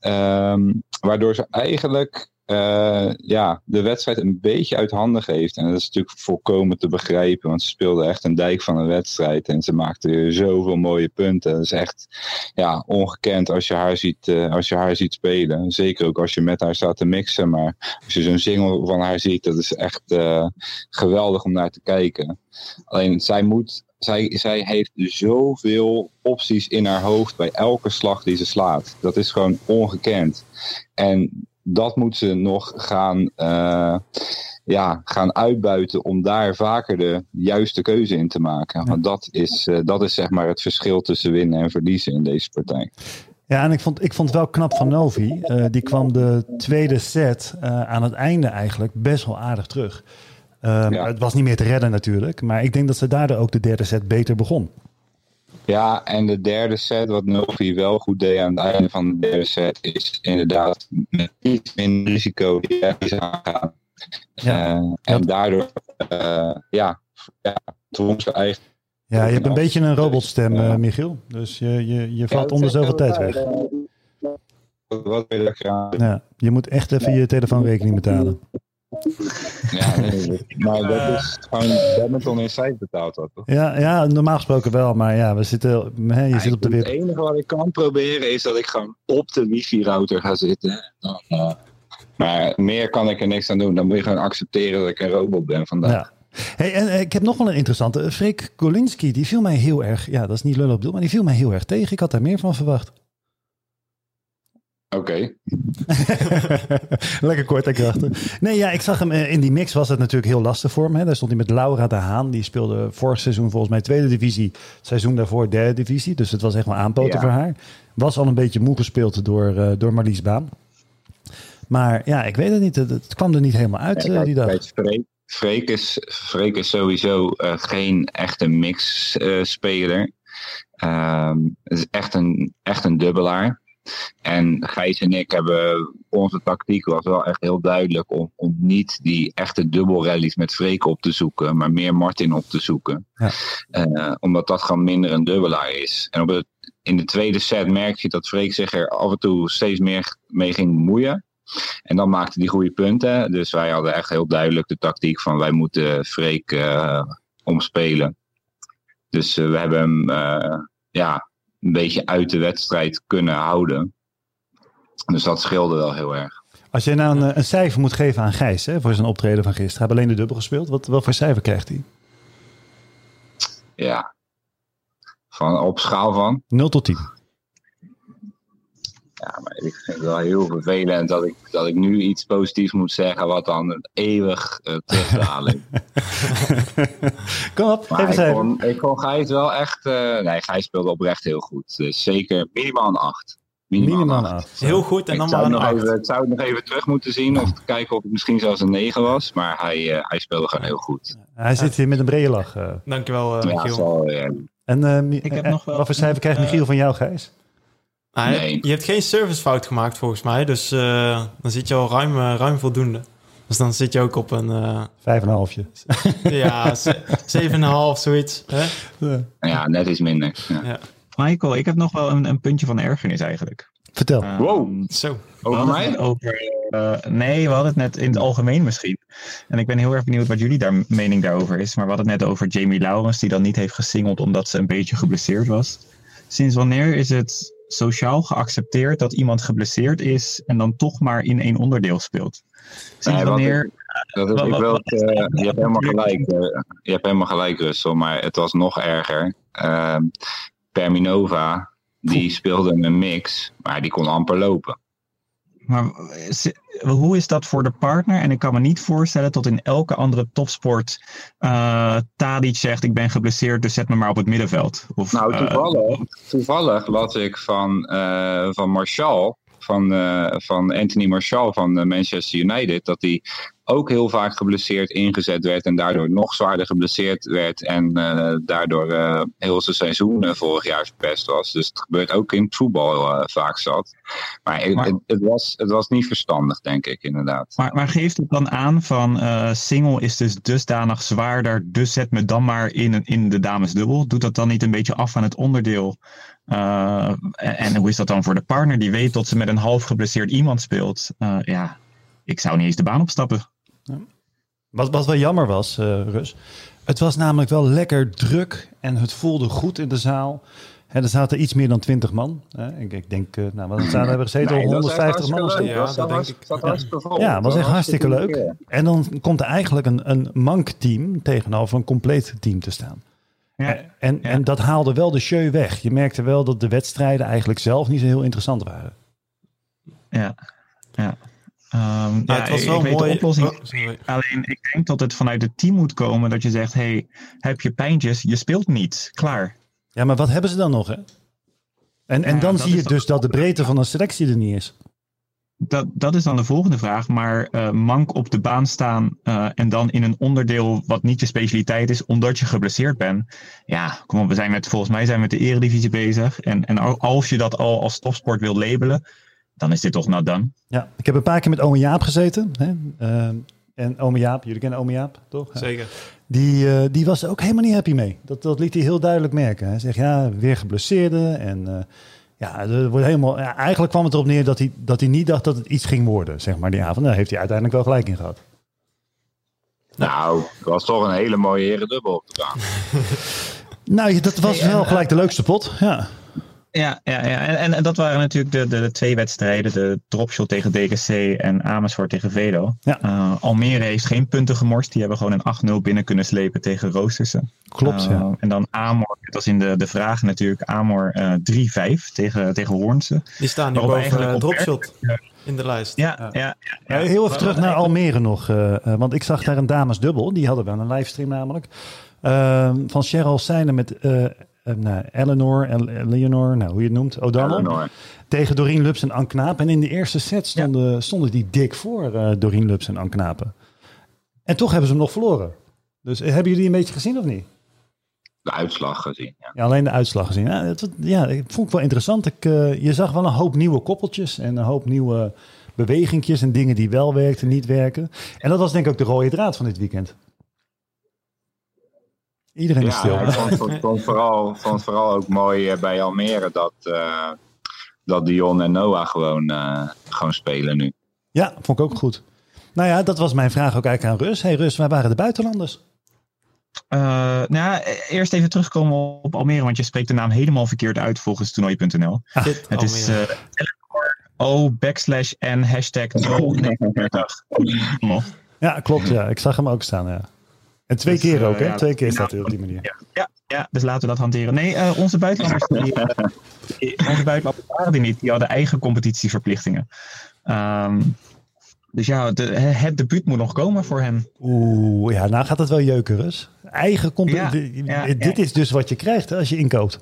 Um, waardoor ze eigenlijk uh, ja, de wedstrijd een beetje uit handen geeft. En dat is natuurlijk volkomen te begrijpen, want ze speelde echt een dijk van een wedstrijd en ze maakte zoveel mooie punten. Dat is echt ja, ongekend als je, haar ziet, uh, als je haar ziet spelen. Zeker ook als je met haar staat te mixen, maar als je zo'n single van haar ziet, dat is echt uh, geweldig om naar te kijken. Alleen zij moet zij, zij heeft zoveel opties in haar hoofd bij elke slag die ze slaat. Dat is gewoon ongekend. En dat moet ze nog gaan, uh, ja, gaan uitbuiten om daar vaker de juiste keuze in te maken. Want dat is, uh, dat is zeg maar het verschil tussen winnen en verliezen in deze partij. Ja, en ik vond, ik vond het wel knap van Novi. Uh, die kwam de tweede set aan het einde eigenlijk best wel aardig terug. Um, ja. Het was niet meer te redden natuurlijk. Maar ik denk dat ze daardoor ook de derde set beter begon. Ja, en de derde set, wat Novi wel goed deed aan het einde van de derde set, is inderdaad met iets minder risico die aangaan. Ja. Uh, en daardoor, uh, ja, ja dwong ze eigenlijk. Ja, je hebt een beetje een robotstem, uh, Michiel. Dus je, je, je valt ja, onder zoveel tijd weg. Wat wil je Ja, je moet echt even je telefoonrekening betalen. Ja, <laughs> nee, maar dat is gewoon badminton in cijfer betaald wordt, toch? Ja, ja, normaal gesproken wel, maar ja, we zitten, hè, je Ja, zit op de Het weer. enige wat ik kan proberen is dat ik gewoon op de wifi-router ga zitten. Dan, eh, maar meer kan ik er niks aan doen. Dan moet je gewoon accepteren dat ik een robot ben vandaag. Ja. Hey, en eh, ik heb nog wel een interessante. Freek Kolinski, die viel mij heel erg, ja, dat is niet lullig op doel, maar die viel mij heel erg tegen. Ik had daar meer van verwacht. Oké. <laughs> Lekker kort en krachtig. Nee, ja, ik zag hem eh, in die mix was het natuurlijk heel lastig voor hem. Hè. Daar stond hij met Laura de Haan. Die speelde vorig seizoen volgens mij tweede divisie. Seizoen daarvoor derde divisie. Dus het was echt wel aanpoten Ja. voor haar. Was al een beetje moe gespeeld door, eh, door Marlies Baan. Maar ja, ik weet het niet. Het, het kwam er niet helemaal uit eh, die dag. Freek, Freek, is, Freek is sowieso geen echte mix-speler. Ehm het is echt een, echt een dubbelaar. En Gijs en ik hebben, onze tactiek was wel echt heel duidelijk om, om niet die echte dubbelrallies met Freek op te zoeken, maar meer Martin op te zoeken. Ja. Eh, omdat dat gewoon minder een dubbelaar is. En op het, in de tweede set merk je dat Freek zich er af en toe steeds meer mee ging bemoeien. En dan maakte hij goede punten. Dus wij hadden echt heel duidelijk de tactiek van wij moeten Freek eh, omspelen. Dus eh, we hebben hem ja, een beetje uit de wedstrijd kunnen houden. Dus dat scheelde wel heel erg. Als jij nou een, eh, een cijfer moet geven aan Gijs hè, voor zijn optreden van gisteren. Hij heeft alleen de dubbel gespeeld. Wat, wat voor cijfer krijgt hij? Ja. Van, op schaal van. 0 tot 10. Ja, maar ik vind het wel heel vervelend dat ik, dat ik nu iets positiefs moet zeggen. Wat dan eeuwig uh, terug te halen is. <laughs> Kom op, Maar een ik vond, ik vond Gijs wel echt... eh, nee, Gijs speelde oprecht heel goed. Dus zeker minimaal een 8. Minimaal een een acht. 8. Heel goed en dan zou, maar het een nog 8. even, ik zou het nog even terug moeten zien. Of te kijken of het misschien zelfs een 9 was. Maar hij, eh, hij speelde gewoon heel goed. Hij zit hier met een brede lach. eh. Dankjewel, uh, Ja, Michiel. zal, eh, En eh, Ik heb eh, nog wel wat voor cijfer een, krijgt eh, Michiel van jou, Gijs? Je- Nee. Je hebt geen servicefout gemaakt volgens mij, dus eh, dan zit je al ruim, eh, ruim voldoende. Dus dan zit je ook op een eh, Vijf en een halfje. <laughs> ja, ze- 7,5 zoiets. Hè? ja, net iets minder. Ja. Ja. Michael, ik heb nog wel een, een puntje van ergernis eigenlijk. Vertel. Wow. Zo. we Over hadden het mij? net Over, nee, we hadden het net in het algemeen misschien. En ik ben heel erg benieuwd wat jullie daar, mening daarover is. Maar we hadden het net over Jamie Lawrence, die dan niet heeft gesingeld omdat ze een beetje geblesseerd was. Sinds wanneer is het sociaal geaccepteerd dat iemand geblesseerd is en dan toch maar in één onderdeel speelt? Sinds Nee, wanneer... Dat is, Wat- ik wil het, eh, je hebt helemaal gelijk. eh, je hebt helemaal gelijk, Russell. Maar het was nog erger. Ehm Perminova, die speelde een mix, maar die kon amper lopen. Maar eh, hoe is dat voor de partner? En ik kan me niet voorstellen dat in elke andere topsport eh Tadic zegt ik ben geblesseerd, dus zet me maar op het middenveld. Of, Nou, eh, toevallig, toevallig las ik van, eh, van Marshall, van, van Anthony Marshall van Manchester United, dat hij ook heel vaak geblesseerd ingezet werd en daardoor nog zwaarder geblesseerd werd en eh, daardoor eh, heel zijn seizoen vorig jaar verpest was. Dus het gebeurt ook in het voetbal eh, vaak zat. Maar, het- Maar- het, het, was, het was niet verstandig, denk ik, inderdaad. Maar, maar geeft het dan aan van single is dus dusdanig zwaarder, dus zet me dan maar in, in de damesdubbel? Doet dat dan niet een beetje af aan het onderdeel? En, hoe is dat dan voor de partner die weet dat ze met een half geblesseerd iemand speelt? Ja, ik zou niet eens de baan opstappen. Wat, wat wel jammer was, eh, Rus. Het was namelijk wel lekker druk en het voelde goed in de zaal. Hè, er zaten iets meer dan 20 man. Hè. Ik, ik denk, eh, nou, wat er hebben we gezeten? Nee, al dat is echt 150 man leuk. Ja, Dat dat was- denk ik. dat. Ja, echt hartstikke leuk. En dan komt er eigenlijk een, een mank team tegenover een compleet team te staan. Ja, En, Ja. en dat haalde wel de show weg. Je merkte wel dat de wedstrijden eigenlijk zelf niet zo heel interessant waren. ja, ja. Ehm, Ja, ja, het was wel ik weet de mooi. oplossing. Oh, sorry. Alleen ik denk dat het vanuit het team moet komen dat je zegt: hey, heb je pijntjes? Je speelt niet. Klaar. Ja, maar wat hebben ze dan nog, hè? En, en dan zie je dus dat de breedte van een selectie er niet is. Dat, dat is dan de volgende vraag. Maar eh, mank op de baan staan eh, en dan in een onderdeel wat niet je specialiteit is, omdat je geblesseerd bent. Ja, kom op, we zijn met, volgens mij zijn we met de eredivisie bezig. En, en al- als je dat al als topsport wil labelen, dan is dit toch not done. Ja, ik heb een paar keer met Ome Jaap gezeten. Hè? Ehm, en Ome Jaap, jullie kennen Ome Jaap, toch? Zeker. Die, eh, die was er ook helemaal niet happy mee. Dat, dat liet hij heel duidelijk merken. Hij zegt, ja, weer geblesseerde. En eh, ja, er wordt helemaal, ja, eigenlijk kwam het erop neer dat hij, dat hij niet dacht dat het iets ging worden, zeg maar, die avond. Daar heeft hij uiteindelijk wel gelijk in gehad. Nou, het was toch een hele mooie herendubbel op de baan. <laughs> nou, dat was wel gelijk de leukste pot. Ja. Ja, ja, ja. En, en dat waren natuurlijk de, de, de, twee wedstrijden. De dropshot tegen DKC en Amersfoort tegen Vedo. Ja. Uh, Almere heeft geen punten gemorst. Die hebben gewoon een 8-0 binnen kunnen slepen tegen Roostersen. Klopt, uh, ja. En dan Amor, dat was in de, de vraag natuurlijk. Amor uh, 3-5 tegen, tegen Hoornse. Die staan nu boven dropshot in de lijst. Ja, ja. ja, ja heel even terug naar Almere nog. Uh, want ik zag daar een damesdubbel. Die hadden wel een livestream namelijk. Ehm, van Cheryl Seijnen met nou, Eleanor, Leonor, nou, hoe je het noemt, O'Donnell. Tegen Doreen Lups en Ann. En in de eerste set stonden, ja. stonden die dik voor uh, Doreen Lups en Ann Knapen. En toch hebben ze hem nog verloren. Dus hebben jullie een beetje gezien of niet? De uitslag gezien, ja. ja alleen de uitslag gezien. Ja, het, ja, ik vond het wel interessant. Ik, uh, je zag wel een hoop nieuwe koppeltjes en een hoop nieuwe bewegingjes en dingen die wel werkten, niet werken. En dat was denk ik ook de rode draad van dit weekend. Iedereen is stil. Ja, ik vond, vond, vond, vooral, vond vooral ook mooi uh, bij Almere dat, uh, dat Dion en Noah gewoon, uh, gewoon spelen nu. Ja, vond ik ook goed. Nou ja, dat was mijn vraag ook eigenlijk aan Rus. Hey Rus, waar waren de buitenlanders? nou ja, eerst even terugkomen op Almere, want je spreekt de naam helemaal verkeerd uit volgens toernooi.nl. Ah, het Almere. is O backslash en hashtag 039. ja, klopt. Ja. Ik zag hem ook staan, ja. En twee dus, keer ook, hè? Ja, twee keer staat hij op die manier. Ja, ja, ja, dus laten we dat hanteren. Nee, uh, onze buitenlanders, die, uh, <laughs> onze buitenlanders waren die niet. Die hadden eigen competitieverplichtingen. Um, dus ja, de, het debuut moet nog komen voor hem. Oeh, ja, nou gaat het wel jeuken, Rus. Eigen competitie. Dit is dus wat je krijgt als je inkoopt.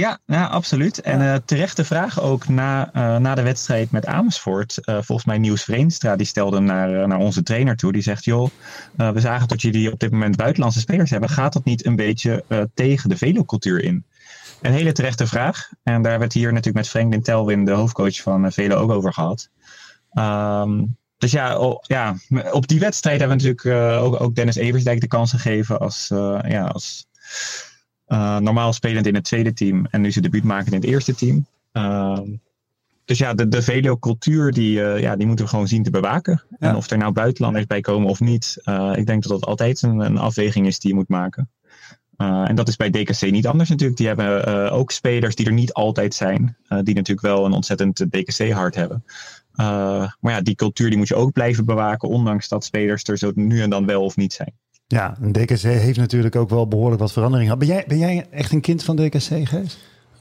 Ja, ja, absoluut. En uh, terechte vraag ook na, uh, na de wedstrijd met Amersfoort. Uh, volgens mij Nieuws Vreenstra, die stelde naar, naar onze trainer toe. Die zegt, joh, we zagen dat jullie op dit moment buitenlandse spelers hebben. Gaat dat niet een beetje tegen de velocultuur in? Een hele terechte vraag. En daar werd hier natuurlijk met Franklin Telwin, de hoofdcoach van Velo, ook over gehad. Um, dus ja, oh, ja, op die wedstrijd hebben we natuurlijk ook, ook Dennis Eversdijk de kans gegeven als... ja, als uh, normaal spelend in het tweede team en nu zijn debuut maken in het eerste team. Uh, dus ja, de, de Velio-cultuur die, uh, ja, die moeten we gewoon zien te bewaken. Ja. En of er nou buitenlanders bij komen of niet, uh, ik denk dat dat altijd een, een afweging is die je moet maken. en dat is bij DKC niet anders natuurlijk. Die hebben ook spelers die er niet altijd zijn, die natuurlijk wel een ontzettend DKC-hart hebben. maar ja, die cultuur die moet je ook blijven bewaken, ondanks dat spelers er zo nu en dan wel of niet zijn. Ja, een DKC heeft natuurlijk ook wel behoorlijk wat verandering gehad. Ben jij, ben jij echt een kind van DKC, Gees?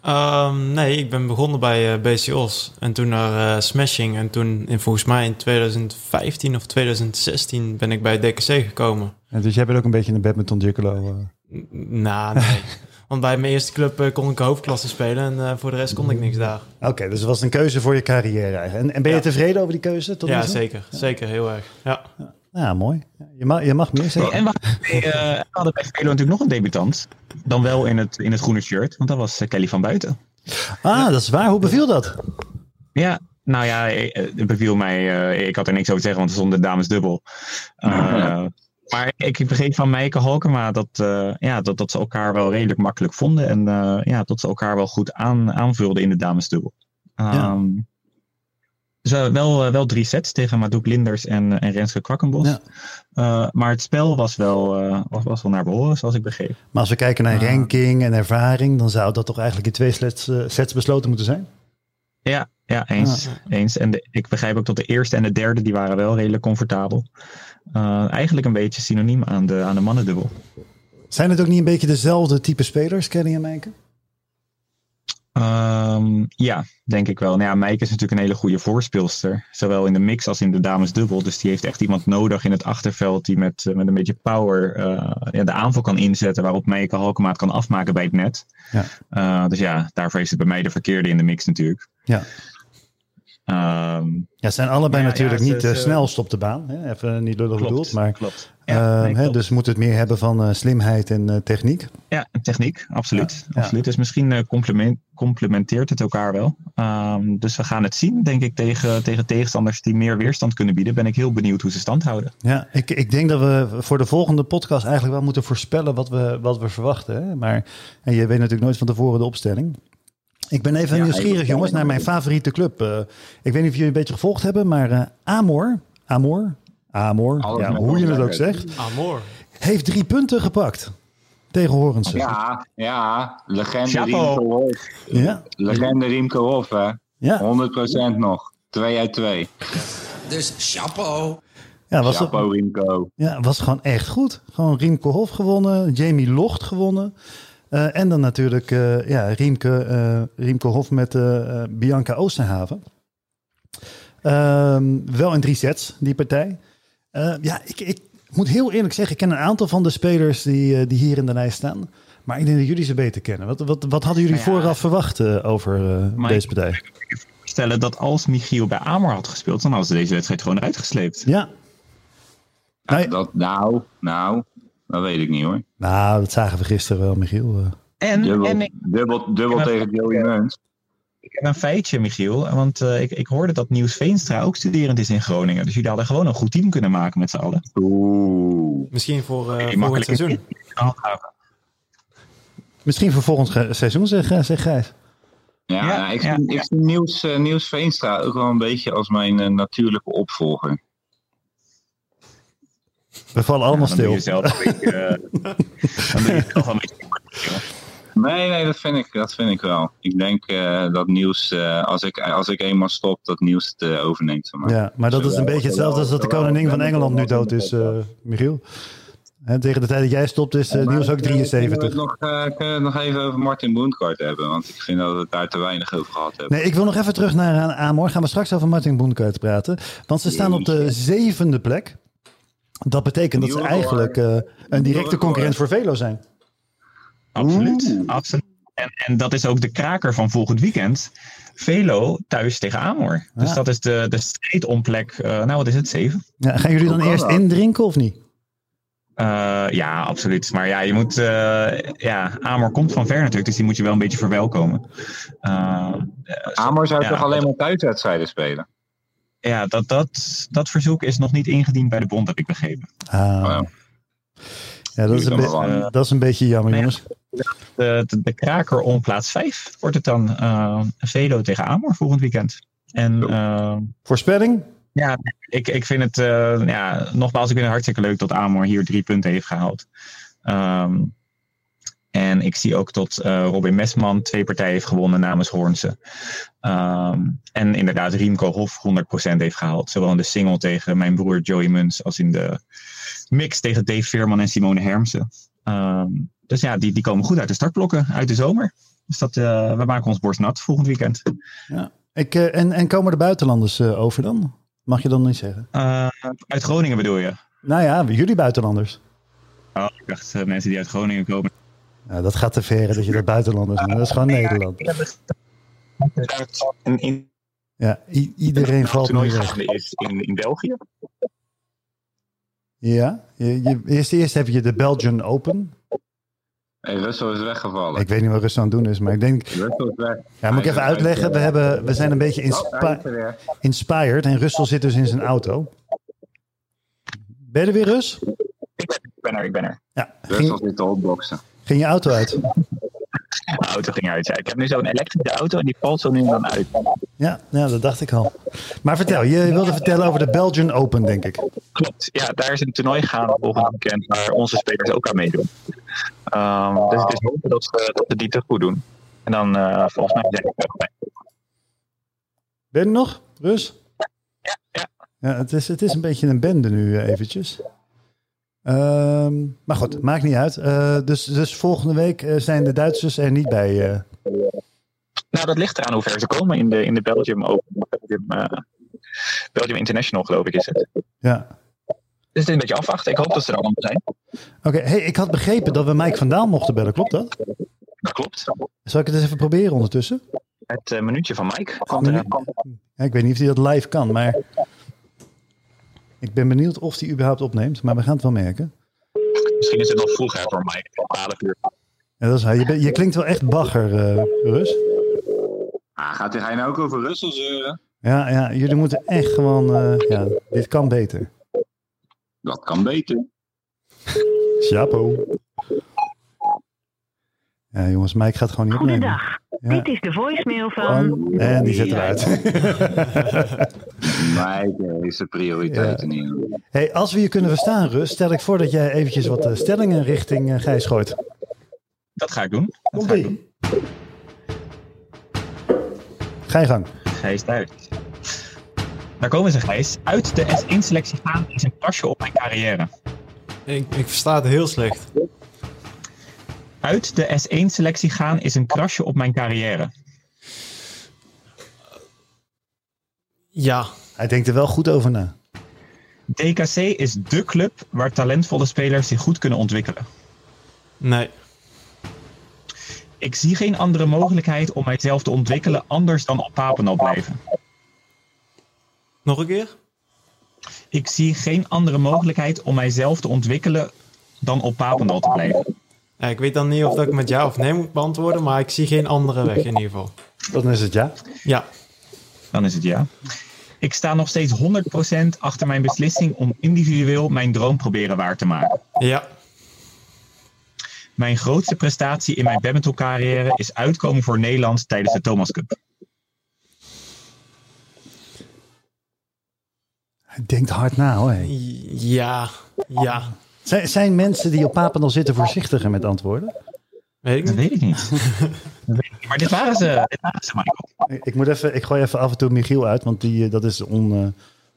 Um, nee, ik ben begonnen bij uh, BCOS en toen naar uh, Smashing. En toen, in, volgens mij in 2015 of 2016, ben ik bij DKC gekomen. En dus jij bent ook een beetje een badminton gigolo? Uh... Nou, nee. <laughs> Want bij mijn eerste club kon ik hoofdklasse spelen en voor de rest kon ik niks daar. Oké, okay, dus het was een keuze voor je carrière. En, en ben je ja. tevreden over die keuze? Tot ja, zeker. Ja. Zeker, heel erg. Ja. ja. Ja, mooi. Je mag, je mag meer zeggen. en we hadden, uh, bij Velo natuurlijk nog een debutant. Dan wel in het, in het groene shirt, want dat was uh, Kelly van Buiten. Ah, dat is waar. Hoe beviel dat? Ja, nou ja, het beviel mij. Uh, ik had er niks over te zeggen, want er stond de dames dubbel. maar ik begreep van Meike Halkema dat, ja, dat, dat ze elkaar wel redelijk makkelijk vonden. En ja, dat ze elkaar wel goed aan, aanvulden in de damesdubbel. Ja. Dus wel, wel drie sets tegen Madouk Linders en, en Renske Kwakkenbos. Ja. Uh, maar het spel was wel, uh, was, was wel naar behoren, zoals ik begreep. Maar als we kijken naar uh, ranking en ervaring, dan zou dat toch eigenlijk in twee sets, sets besloten moeten zijn? Ja, ja eens. Ah. eens. En de, ik begrijp ook dat de eerste en de derde, die waren wel redelijk comfortabel. eigenlijk een beetje synoniem aan de, aan de mannendubbel. Zijn het ook niet een beetje dezelfde type spelers, Kenny en Meike? Um, ja, denk ik wel. Nou ja, Meike is natuurlijk een hele goede voorspeelster. Zowel in de mix als in de damesdubbel. Dus die heeft echt iemand nodig in het achterveld die met, met een beetje power uh, ja, de aanval kan inzetten. Waarop Meike Halkemaat kan afmaken bij het net. Ja. Uh, dus ja, daarvoor is het bij mij de verkeerde in de mix natuurlijk. Ja. Um, ja, ze zijn allebei ja, natuurlijk ja, niet uh, snelst op de baan. Hè? Even niet lullig bedoeld, maar klopt. Ja, nee, hè, dus moet het meer hebben van uh, slimheid en uh, techniek. Ja, techniek, absoluut. absoluut. Dus misschien complement, complementeert het elkaar wel. Um, dus we gaan het zien, denk ik, tegen, tegen tegenstanders die meer weerstand kunnen bieden. Ben ik heel benieuwd hoe ze stand houden. Ja, ik, ik denk dat we voor de volgende podcast eigenlijk wel moeten voorspellen wat we, wat we verwachten. Hè? Maar en je weet natuurlijk nooit van tevoren de opstelling. Ik ben even ja, nieuwsgierig, jongens, naar mijn favoriete club. Uh, ik weet niet of jullie een beetje gevolgd hebben, maar uh, Amor, Amor, Amor, Alles ja, hoe je het ook zegt. Amor. Heeft drie punten gepakt tegen Horensen. Ja, ja. Legende. Riemke Hof. Ja, Legende Riemke Hof, hè. ja. 100% nog. 2 uit 2. Dus chapeau. ja was, Chapeau Riemko. ja, was gewoon echt goed. Gewoon Riemke Hof gewonnen, Jamie Locht gewonnen. Eh, en dan natuurlijk eh, ja, Riemke, eh, Riemke Hof met Bianca Oosterhaven. Ehm, wel in drie sets, die partij. Eh, ja, ik, ik moet heel eerlijk zeggen, ik ken een aantal van de spelers die, eh, die hier in de lijst staan. Maar ik denk dat jullie ze beter kennen. Wat, wat, wat hadden jullie Nou ja. vooraf verwacht eh, over eh, deze ik- partij? Stellen dat als Michiel bij Amor had gespeeld, dan hadden ze deze wedstrijd gewoon eruit gesleept. Ja, Nee. Dat, nou, nou, dat weet ik niet hoor. nou, dat zagen we gisteren wel, Michiel. eh. En, Dubbel, en ik, dubbel, dubbel tegen Joey Muns. ik heb een feitje, Michiel. Want eh, ik, ik hoorde dat Nieuws Veenstra ook studerend is in Groningen. Dus jullie hadden gewoon een goed team kunnen maken met z'n allen. Oeh. Misschien voor uh, volgend makkelijk seizoen. Misschien voor volgend ge- seizoen, zeg, eh, zeg Gijs. Ja, Ja, ik, ja, zie, ja. ik zie Niels, eh, Niels Veenstra ook wel een beetje als mijn natuurlijke opvolger. We vallen allemaal Dan stil. zelf een beetje... eh, <laughs> dan doe je zelf wel een beetje... Nee, nee, dat vind ik, dat vind ik wel. Ik denk eh, dat Niels, eh, als, ik, als ik eenmaal stop, dat Niels het eh, overneemt. Maar. Ja, maar dat is een beetje hetzelfde als dat de koningin van Engeland nu dood is, Michiel. Hè, tegen de tijd dat jij stopt is Niels ook kunnen we het 73. nog, eh, kunnen we het nog even over Martin Boendkart hebben? Want ik vind dat we het daar te weinig over gehad hebben. Nee, ik wil nog even terug naar Amor. Gaan we straks over Martin Boenkaart praten. Want ze staan op de zevende plek. Dat betekent dat ze eigenlijk eh, een directe concurrent voor Velo zijn. Absoluut. Oeh. absoluut. En, en dat is ook de kraker van volgend weekend. Velo thuis tegen Amor. Dus Ja. dat is de, de strijd om plek, eh, nou wat is het, zeven? Ja, gaan jullie dan eerst indrinken of niet? Eh, ja, absoluut. Maar ja, je moet, eh, ja, Amor komt van ver natuurlijk, dus die moet je wel een beetje verwelkomen. Eh, Amor zou ja, toch alleen maar thuiswedstrijden spelen? Ja, dat, dat, dat verzoek is nog niet ingediend bij de bond, heb ik begrepen. Ah. ja. Ja, dat is, een be- dat is een beetje jammer, Nee. jongens. De, de, de kraker om plaats 5 wordt het dan eh Velo tegen Amor volgend weekend. En eh, Voorspelling? Ja, ik, ik vind het, eh, ja, nogmaals, ik vind het hartstikke leuk dat Amor hier drie punten heeft gehaald. Ehm, en ik zie ook dat eh, Robin Mesman twee partijen heeft gewonnen namens Hoornse. Ehm, en inderdaad Riemko Hof 100% heeft gehaald. Zowel in de single tegen mijn broer Joey Muns als in de mix tegen Dave Veerman en Simone Hermsen. Ehm, dus ja, die, die komen goed uit de startblokken uit de zomer. Dus dat, eh, we maken ons borst nat volgend weekend. Ik, eh, en, en komen de buitenlanders over dan? Mag je dan niet zeggen? Uit Groningen bedoel je? Nou ja, jullie buitenlanders. Oh, ik dacht mensen die uit Groningen komen. Ja, dat gaat te ver dat je dat buitenlanders noemt. Dat is gewoon Nederland. Ja, iedereen valt nu weg. is in, in België. Ja, je, je, eerst, eerst heb je de Belgian Open. Hey, Russell is weggevallen. Ik weet niet wat Rusland aan het doen is, maar ik denk... Russell is weg. Ja, moet ik even uitleggen. We, hebben, we zijn een beetje inspi inspired en Russell zit dus in zijn auto. Ben je er weer, Rus? Ik ben er, ik ben er. Ja, Russell ging, zit te hotboxen. Ging je auto uit? De auto ging uit. Ja, ik heb nu zo'n elektrische auto en die valt zo nu en dan uit. Ja, ja, dat dacht ik al. Maar vertel, je wilde vertellen over de Belgian Open, denk ik. Klopt. Ja, daar is een toernooi gaande volgend weekend waar onze spelers ook aan meedoen. Ehm, dus het is hopen dat ze, dat ze die te goed doen. En dan eh, volgens mij zijn we bij. Ben je nog, Rus? Ja, ja. Ja, het is, het is een beetje een bende nu eh, eventjes. Ehm, maar goed, maakt niet uit. Eh, dus, dus volgende week eh, zijn de Duitsers er niet bij. eh. Nou, dat ligt eraan hoe ver ze komen in de, in de Belgium Open. Belgium, Belgium International, geloof ik, is het. ja. Dus het is een beetje afwachten. Ik hoop dat ze er allemaal zijn. Oké, hey, ik had begrepen dat we Mike van Daal mochten bellen, klopt dat? Dat klopt. Zal ik het eens even proberen ondertussen? Het minuutje van Mike komt. Ja, ik weet niet of hij dat live kan, maar ik ben benieuwd of hij überhaupt opneemt. Maar we gaan het wel merken. Misschien is het nog vroeg hè, voor Mike. 12 uur. Ja, dat is, hij. je, je klinkt wel echt bagger, eh, Rus. Ah, gaat hij nou ook over Russell zeuren? Ja, ja, jullie moeten echt gewoon... eh, ja, dit kan beter. Dat kan beter. Chapeau. Ja, jongens, Mike gaat gewoon niet opnemen. Goedendag. Ja. Dit is de voicemail van... Van- En die zet eruit. <laughs> Maaike is de prioriteit Ja. in ieder geval. Hey, als we je kunnen verstaan, Rus, stel ik voor dat jij eventjes wat eh, stellingen richting eh, Gijs gooit. Dat ga ik doen. Dat ga ik doen. Ga je gang. Gijs thuis. Daar komen ze, Gijs. Uit de S1-selectie gaan is een pasje op mijn carrière. Ik, ik versta het heel slecht. Uit de S1-selectie gaan is een krasje op mijn carrière. Ja, Hij denkt er wel goed over na. DKC is dé club waar talentvolle spelers zich goed kunnen ontwikkelen. nee. Ik zie geen andere mogelijkheid om mijzelf te ontwikkelen anders dan op Papendal blijven. Nog een keer? Ik zie geen andere mogelijkheid om mijzelf te ontwikkelen dan op Papendal te blijven. Ja, ik weet dan niet of dat ik met ja of nee moet beantwoorden, maar ik zie geen andere weg in ieder geval. Dan is het ja. Ja, Dan is het ja. Ik sta nog steeds 100% achter mijn beslissing om individueel mijn droom proberen waar te maken. ja, Mijn grootste prestatie in mijn badminton carrière is uitkomen voor Nederland tijdens de Thomas Cup. Hij denkt hard na hoor. ja, ja. Zijn, zijn mensen die op Papendal zitten voorzichtiger met antwoorden? Weet ik Dat niet. weet ik niet. <laughs> Dat weet ik niet. Maar dit waren ze, dit waren ze Michael. Ik, ik moet even, ik gooi even af en toe Michiel uit, want die, eh, dat is de on, eh,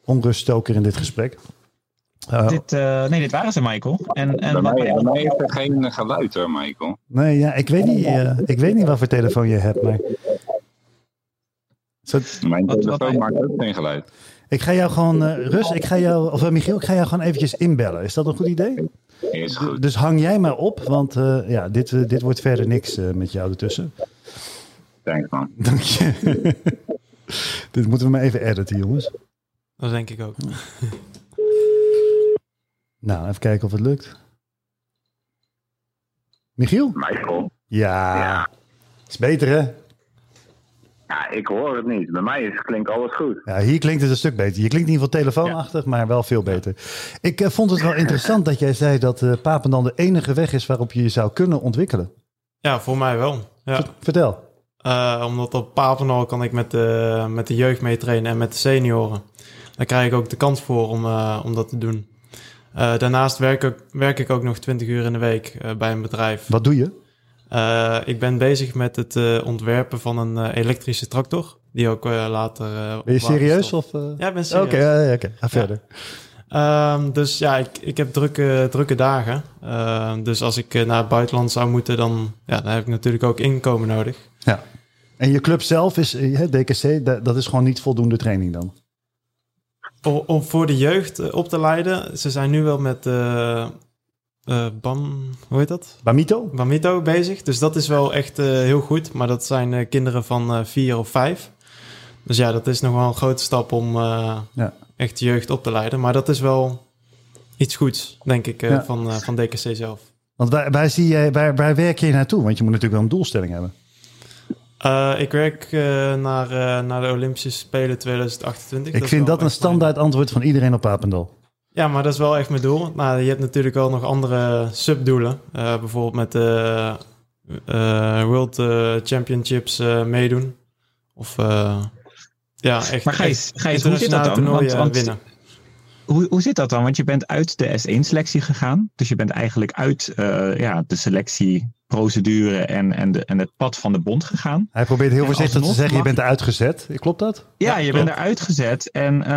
onruststoker in dit gesprek. Eh, Dit, eh, nee, dit waren ze, Michael. En, en Bij mij, bij heeft er geen geluid hoor, Michael. nee, ja, ik weet niet, eh, ik weet niet wat voor telefoon je hebt, maar. Zo, Mijn Wat- wat telefoon maakt ook geen geluid. Ik ga jou gewoon, eh Rus, ik ga jou, of eh, Michiel, ik ga jou gewoon eventjes inbellen. Is dat een goed idee? Is goed. Dus hang jij maar op, want eh, ja, dit, dit wordt verder niks eh, met jou ertussen. Thanks man. Dank je. <laughs> dit moeten we maar even editen, jongens. Dat denk ik ook. <laughs> Nou, even kijken of het lukt. Michiel? Michael? Ja. Ja. Is beter, hè? Ja, ik hoor het niet. Bij mij is, klinkt alles goed. Ja, hier klinkt het een stuk beter. Je klinkt in ieder geval telefoonachtig, maar wel veel beter. Ik eh, vond het wel interessant dat jij zei dat eh Papendal de enige weg is waarop je je zou kunnen ontwikkelen. Ja, voor mij wel. Ja. Vertel. Eh, omdat op Papendal kan ik met de, met de jeugd mee trainen en met de senioren. Daar krijg ik ook de kans voor om, eh, om dat te doen. Eh, daarnaast werk ik, werk ik ook nog 20 uur in de week eh, bij een bedrijf. Wat doe je? Eh, ik ben bezig met het eh, ontwerpen van een eh, elektrische tractor. Die ook later... Ben je serieus? Of? Ja, ik ben Oké, serieus. ja, oké. ga verder. Ehm, dus ja, ik, ik heb drukke, drukke dagen. Ehm, dus als ik naar het buitenland zou moeten, dan, ja, dan heb ik natuurlijk ook inkomen nodig. Ja. En je club zelf is, DKC, da- dat is gewoon niet voldoende training dan? Om voor de jeugd op te leiden, ze zijn nu wel met eh, BAM, hoe heet dat? Bamito? Bamito bezig. Dus dat is wel echt eh, heel goed. Maar dat zijn eh, kinderen van vier of vijf. Dus ja, dat is nog wel een grote stap om Ja. echt de jeugd op te leiden. Maar dat is wel iets goeds, denk ik, Ja. van, van DKC zelf. Want waar, waar, zie jij, waar, waar werk je naartoe? Want je moet natuurlijk wel een doelstelling hebben. Ik werk naar, naar de Olympische Spelen 2028. Ik vind dat een standaard antwoord van iedereen op Papendal. Ja, maar dat is wel echt mijn doel. Nou, je hebt natuurlijk wel nog andere subdoelen. Eh, bijvoorbeeld met de eh, World eh, Championships eh, meedoen. Of ja, echt, Maar Gijs, Gijs, hoe zit dat dan? Want- want- winnen. Hoe, hoe zit dat dan? Want je bent uit de S1-selectie gegaan. Dus je bent eigenlijk uit eh, ja, de selectieprocedure en, en, de, en het pad van de bond gegaan. Hij probeert heel voorzichtig te zeggen, je bent eruit gezet. Klopt dat? Ja, Ja, je klopt. bent eruit gezet. En, eh,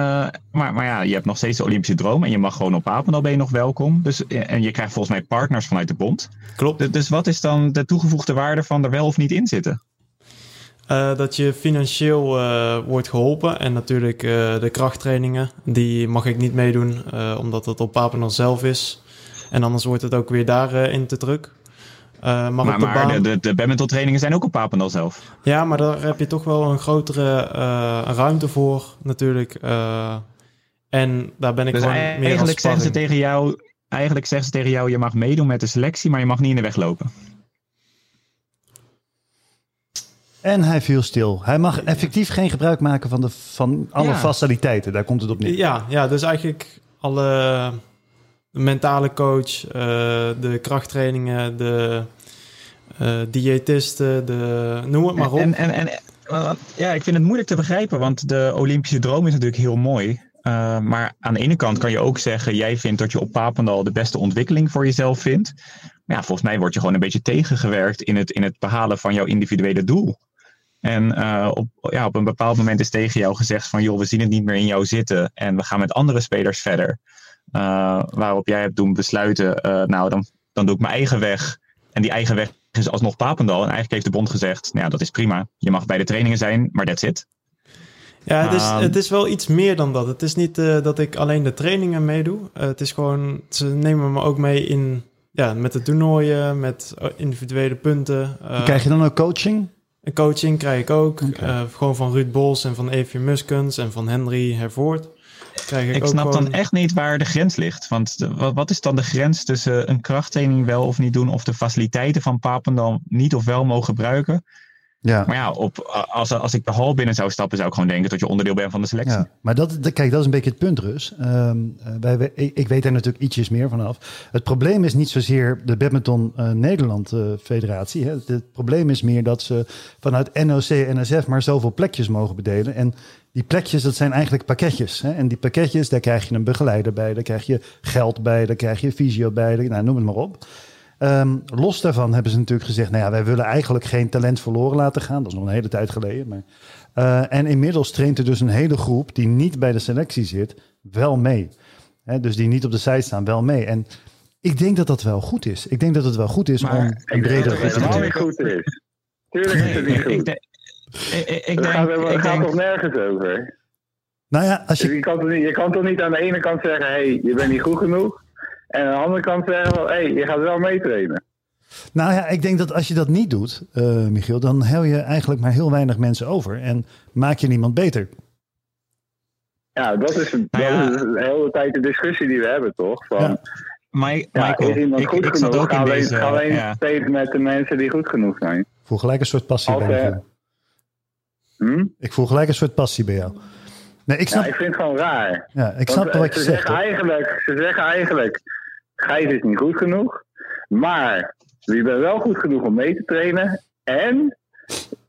maar, maar ja, je hebt nog steeds de Olympische droom. En je mag gewoon op Papendal ben je nog welkom. Dus, en je krijgt volgens mij partners vanuit de bond. Klopt. Dus, dus wat is dan de toegevoegde waarde van er wel of niet in zitten? Eh, dat je financieel eh, wordt geholpen. En natuurlijk eh, de krachttrainingen, die mag ik niet meedoen, omdat het op Papendal zelf is. En anders wordt het ook weer daarin in te druk. Maar Maar, op de maar baan... de, de, badminton trainingen zijn ook op Papendal zelf. Ja, maar daar heb je toch wel een grotere ruimte voor, natuurlijk. En daar ben ik Dus gewoon meer als eigenlijk zeggen ze tegen jou... Eigenlijk zeggen ze tegen jou, je mag meedoen met de selectie, maar je mag niet in de weg lopen. En hij viel stil. Hij mag effectief geen gebruik maken van, de, van alle Ja. faciliteiten. Daar komt het op neer. Ja, ja, dus eigenlijk alle de mentale coach, eh, de krachttrainingen, de eh diëtisten, de, noem het maar op. En, en, en, ja, ik vind het moeilijk te begrijpen, want de Olympische droom is natuurlijk heel mooi. Uh, maar aan de ene kant kan je ook zeggen, jij vindt dat je op Papendal de beste ontwikkeling voor jezelf vindt. Maar ja, volgens mij word je gewoon een beetje tegengewerkt in het, in het behalen van jouw individuele doel. En uh, op, ja, op een bepaald moment is tegen jou gezegd van, joh, we zien het niet meer in jou zitten en we gaan met andere spelers verder. Uh, waarop jij hebt doen besluiten, nou, dan, dan doe ik mijn eigen weg. En die eigen weg is alsnog Papendal. En eigenlijk heeft de bond gezegd, nou ja, dat is prima. Je mag bij de trainingen zijn, maar that's it. Ja, het is, um, het is wel iets meer dan dat. Het is niet uh, dat ik alleen de trainingen meedoe. Uh, het is gewoon, ze nemen me ook mee in, ja, met de toernooien, met individuele punten. Uh, krijg je dan ook coaching? Een coaching krijg ik ook. Okay. gewoon van Ruud Bols en van Evie Muskens en van Henry Hervoort. Krijg ik ik snap gewoon... dan echt niet waar de grens ligt. Want de, wat is dan de grens tussen een krachttraining wel of niet doen, of de faciliteiten van Papendal niet of wel mogen gebruiken? Ja. Maar ja, op, als, als ik de hal binnen zou stappen, zou ik gewoon denken dat je onderdeel bent van de selectie. Ja, maar dat, kijk, dat is een beetje het punt, Rus. Um, wij, ik weet daar natuurlijk ietsjes meer vanaf. Het probleem is niet zozeer de Badminton uh, Nederland uh, Federatie. Hè. Het, het, probleem is meer dat ze vanuit NOC en NSF maar zoveel plekjes mogen bedelen. En die plekjes, dat zijn eigenlijk pakketjes. Hè. En die pakketjes, daar krijg je een begeleider bij, daar krijg je geld bij, daar krijg je fysio bij, nou, noem het maar op. Um, los daarvan hebben ze natuurlijk gezegd, nou ja, wij willen eigenlijk geen talent verloren laten gaan. Dat is nog een hele tijd geleden. Maar, uh, en inmiddels traint er dus een hele groep die niet bij de selectie zit, wel mee. He, dus die niet op de zijde staan, wel mee. En ik denk dat dat wel goed is. Ik denk dat het wel goed is maar om een bredere groep te doen. niet goed is. Tuurlijk is het niet goed. Ik, ik, ik, ik, gaat denk... toch nergens over? Nou ja, als je... Je, kan toch niet, je kan toch niet aan de ene kant zeggen, hé, hey, je bent niet goed genoeg. En aan de andere kant zeggen we, hé, hey, je gaat wel meetrainen. Nou ja, ik denk dat als je dat niet doet, uh, Michiel, dan hel je eigenlijk maar heel weinig mensen over en maak je niemand beter. Ja, dat is, dat ja. is de hele tijd de discussie die we hebben, toch? Van, ja. Michael, ja, is iemand ik, goed ik genoeg? Ook deze, alleen ja. steeds met de mensen die goed genoeg zijn. Ik voel gelijk een soort passie Als, bij jou. Hm? Ik voel gelijk een soort passie bij jou. Nee, ik, snap... ja, ik vind het gewoon raar. Ja, ik snap Want, wat je ze zegt. Zeggen eigenlijk, ze zeggen eigenlijk, Gijs is niet goed genoeg. Maar je bent wel goed genoeg om mee te trainen. En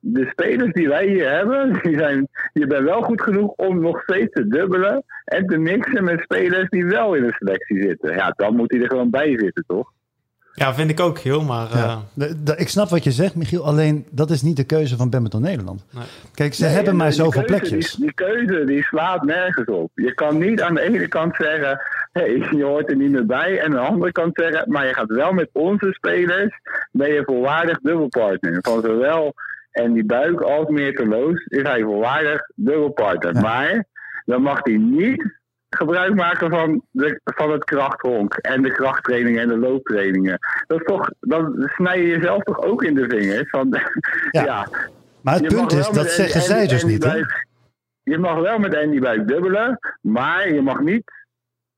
de spelers die wij hier hebben, <laughs> die zijn, je bent wel goed genoeg om nog steeds te dubbelen. En te mixen met spelers die wel in de selectie zitten. Ja, dan moet hij er gewoon bij zitten, toch? Ja, vind ik ook heel, maar... Ja. Uh... De, de, ik snap wat je zegt, Michiel. Alleen, dat is niet de keuze van Badminton Nederland. Nee. Kijk, ze nee, hebben maar zoveel keuze, plekjes. Die, die, keuze, die slaat nergens op. Je kan niet aan de ene kant zeggen... hey, je hoort er niet meer bij. En aan de andere kant zeggen... maar je gaat wel met onze spelers... ben je volwaardig dubbelpartner. Van zowel en die buik als Meerterloos... is hij volwaardig dubbelpartner. Ja. Maar dan mag hij niet gebruik maken van, de, van het krachthonk en de krachttrainingen en de looptrainingen. Dat is toch, dan snij je jezelf toch ook in de vingers. Van, ja. <laughs> ja. Maar het punt is, dat zeggen Andy, zij dus Andy niet. Buik, je mag wel met Andy Buik dubbelen, maar je mag niet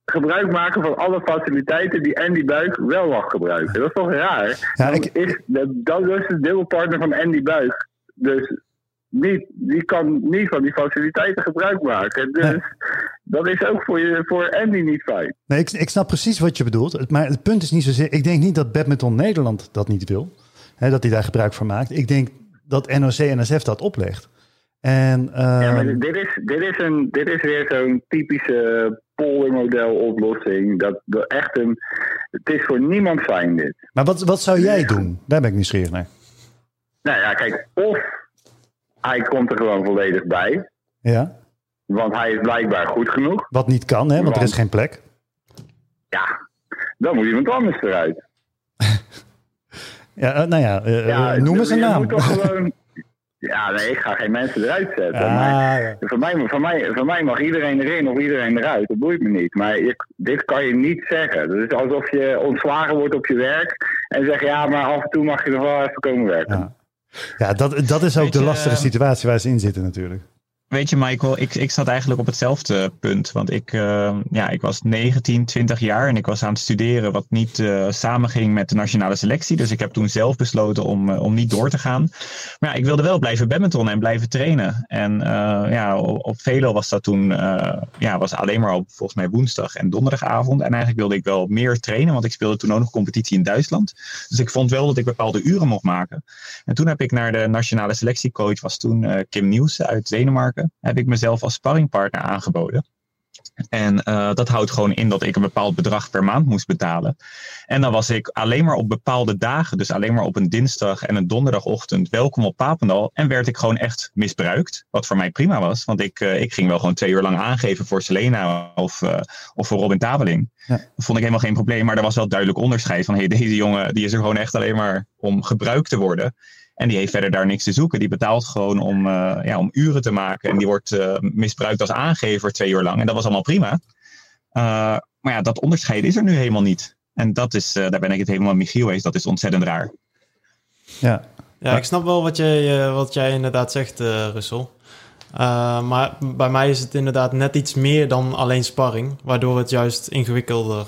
gebruik maken van alle faciliteiten die Andy Buik wel mag gebruiken. Dat is toch raar? Ja, ik... is, dat, dat is de dubbelpartner van Andy Buik. Dus niet, die kan niet van die faciliteiten gebruik maken. Dus nee. <laughs> dat is ook voor, je, voor Andy niet fijn. Nee, ik, ik snap precies wat je bedoelt. Maar het punt is niet zozeer... Ik denk niet dat Badminton Nederland dat niet wil. Hè, dat hij daar gebruik van maakt. Ik denk dat NOC-NSF dat oplegt. En. Ja, maar dit is, dit is, een, dit is weer zo'n typische poldermodel oplossing. Dat, dat echt een... Het is voor niemand fijn dit. Maar wat, wat zou jij doen? Daar ben ik nieuwsgierig naar. Nou ja, kijk, of hij komt er gewoon volledig bij. Ja. Want hij is blijkbaar goed genoeg. Wat niet kan, hè? Want, want er is geen plek. Ja, dan moet iemand anders eruit. <laughs> ja, nou ja, uh, ja noem eens een naam. <laughs> Gewoon, ja, nee, ik ga geen mensen eruit zetten. Ah, maar ja. voor, mij, voor, mij, voor mij mag iedereen erin of iedereen eruit. Dat boeit me niet. Maar je, dit kan je niet zeggen. Het is alsof je ontslagen wordt op je werk. En zegt, ja, maar af en toe mag je er wel even komen werken. Ja. Ja, dat, dat is ook de lastige je, situatie waar ze in zitten natuurlijk. Weet je, Michael, ik, ik zat eigenlijk op hetzelfde punt. Want ik, uh, ja, ik was 19, 20 jaar en ik was aan het studeren, wat niet uh, samenging met de nationale selectie. Dus ik heb toen zelf besloten om, uh, om niet door te gaan. Maar ja, ik wilde wel blijven badmintonnen en blijven trainen. En ja, op, Velo was dat toen ja, was alleen maar op volgens mij woensdag en donderdagavond. En eigenlijk wilde ik wel meer trainen, want ik speelde toen ook nog competitie in Duitsland. Dus ik vond wel dat ik bepaalde uren mocht maken. En toen heb ik naar de nationale selectiecoach, was toen Kim Nielsen uit Denemarken heb ik mezelf als sparringpartner aangeboden. En uh, dat houdt gewoon in dat ik een bepaald bedrag per maand moest betalen. En dan was ik alleen maar op bepaalde dagen, dus alleen maar op een dinsdag en een donderdagochtend, welkom op Papendal. En werd ik gewoon echt misbruikt. Wat voor mij prima was, want ik, uh, ik ging wel gewoon twee uur lang aangeven voor Selena of, uh, of voor Robin Tabeling. Ja. Dat vond ik helemaal geen probleem, maar er was wel duidelijk onderscheid van hey, deze jongen die is er gewoon echt alleen maar om gebruikt te worden. En die heeft verder daar niks te zoeken. Die betaalt gewoon om, uh, ja, om uren te maken. En die wordt uh, misbruikt als aangever twee uur lang. En dat was allemaal prima. Uh, maar ja, dat onderscheid is er nu helemaal niet. En dat is, daar ben ik het helemaal met Michiel eens. Dat is ontzettend raar. Ja, ja ik snap wel wat jij, wat jij inderdaad zegt, Russell. maar bij mij is het inderdaad net iets meer dan alleen sparring. Waardoor het juist ingewikkelder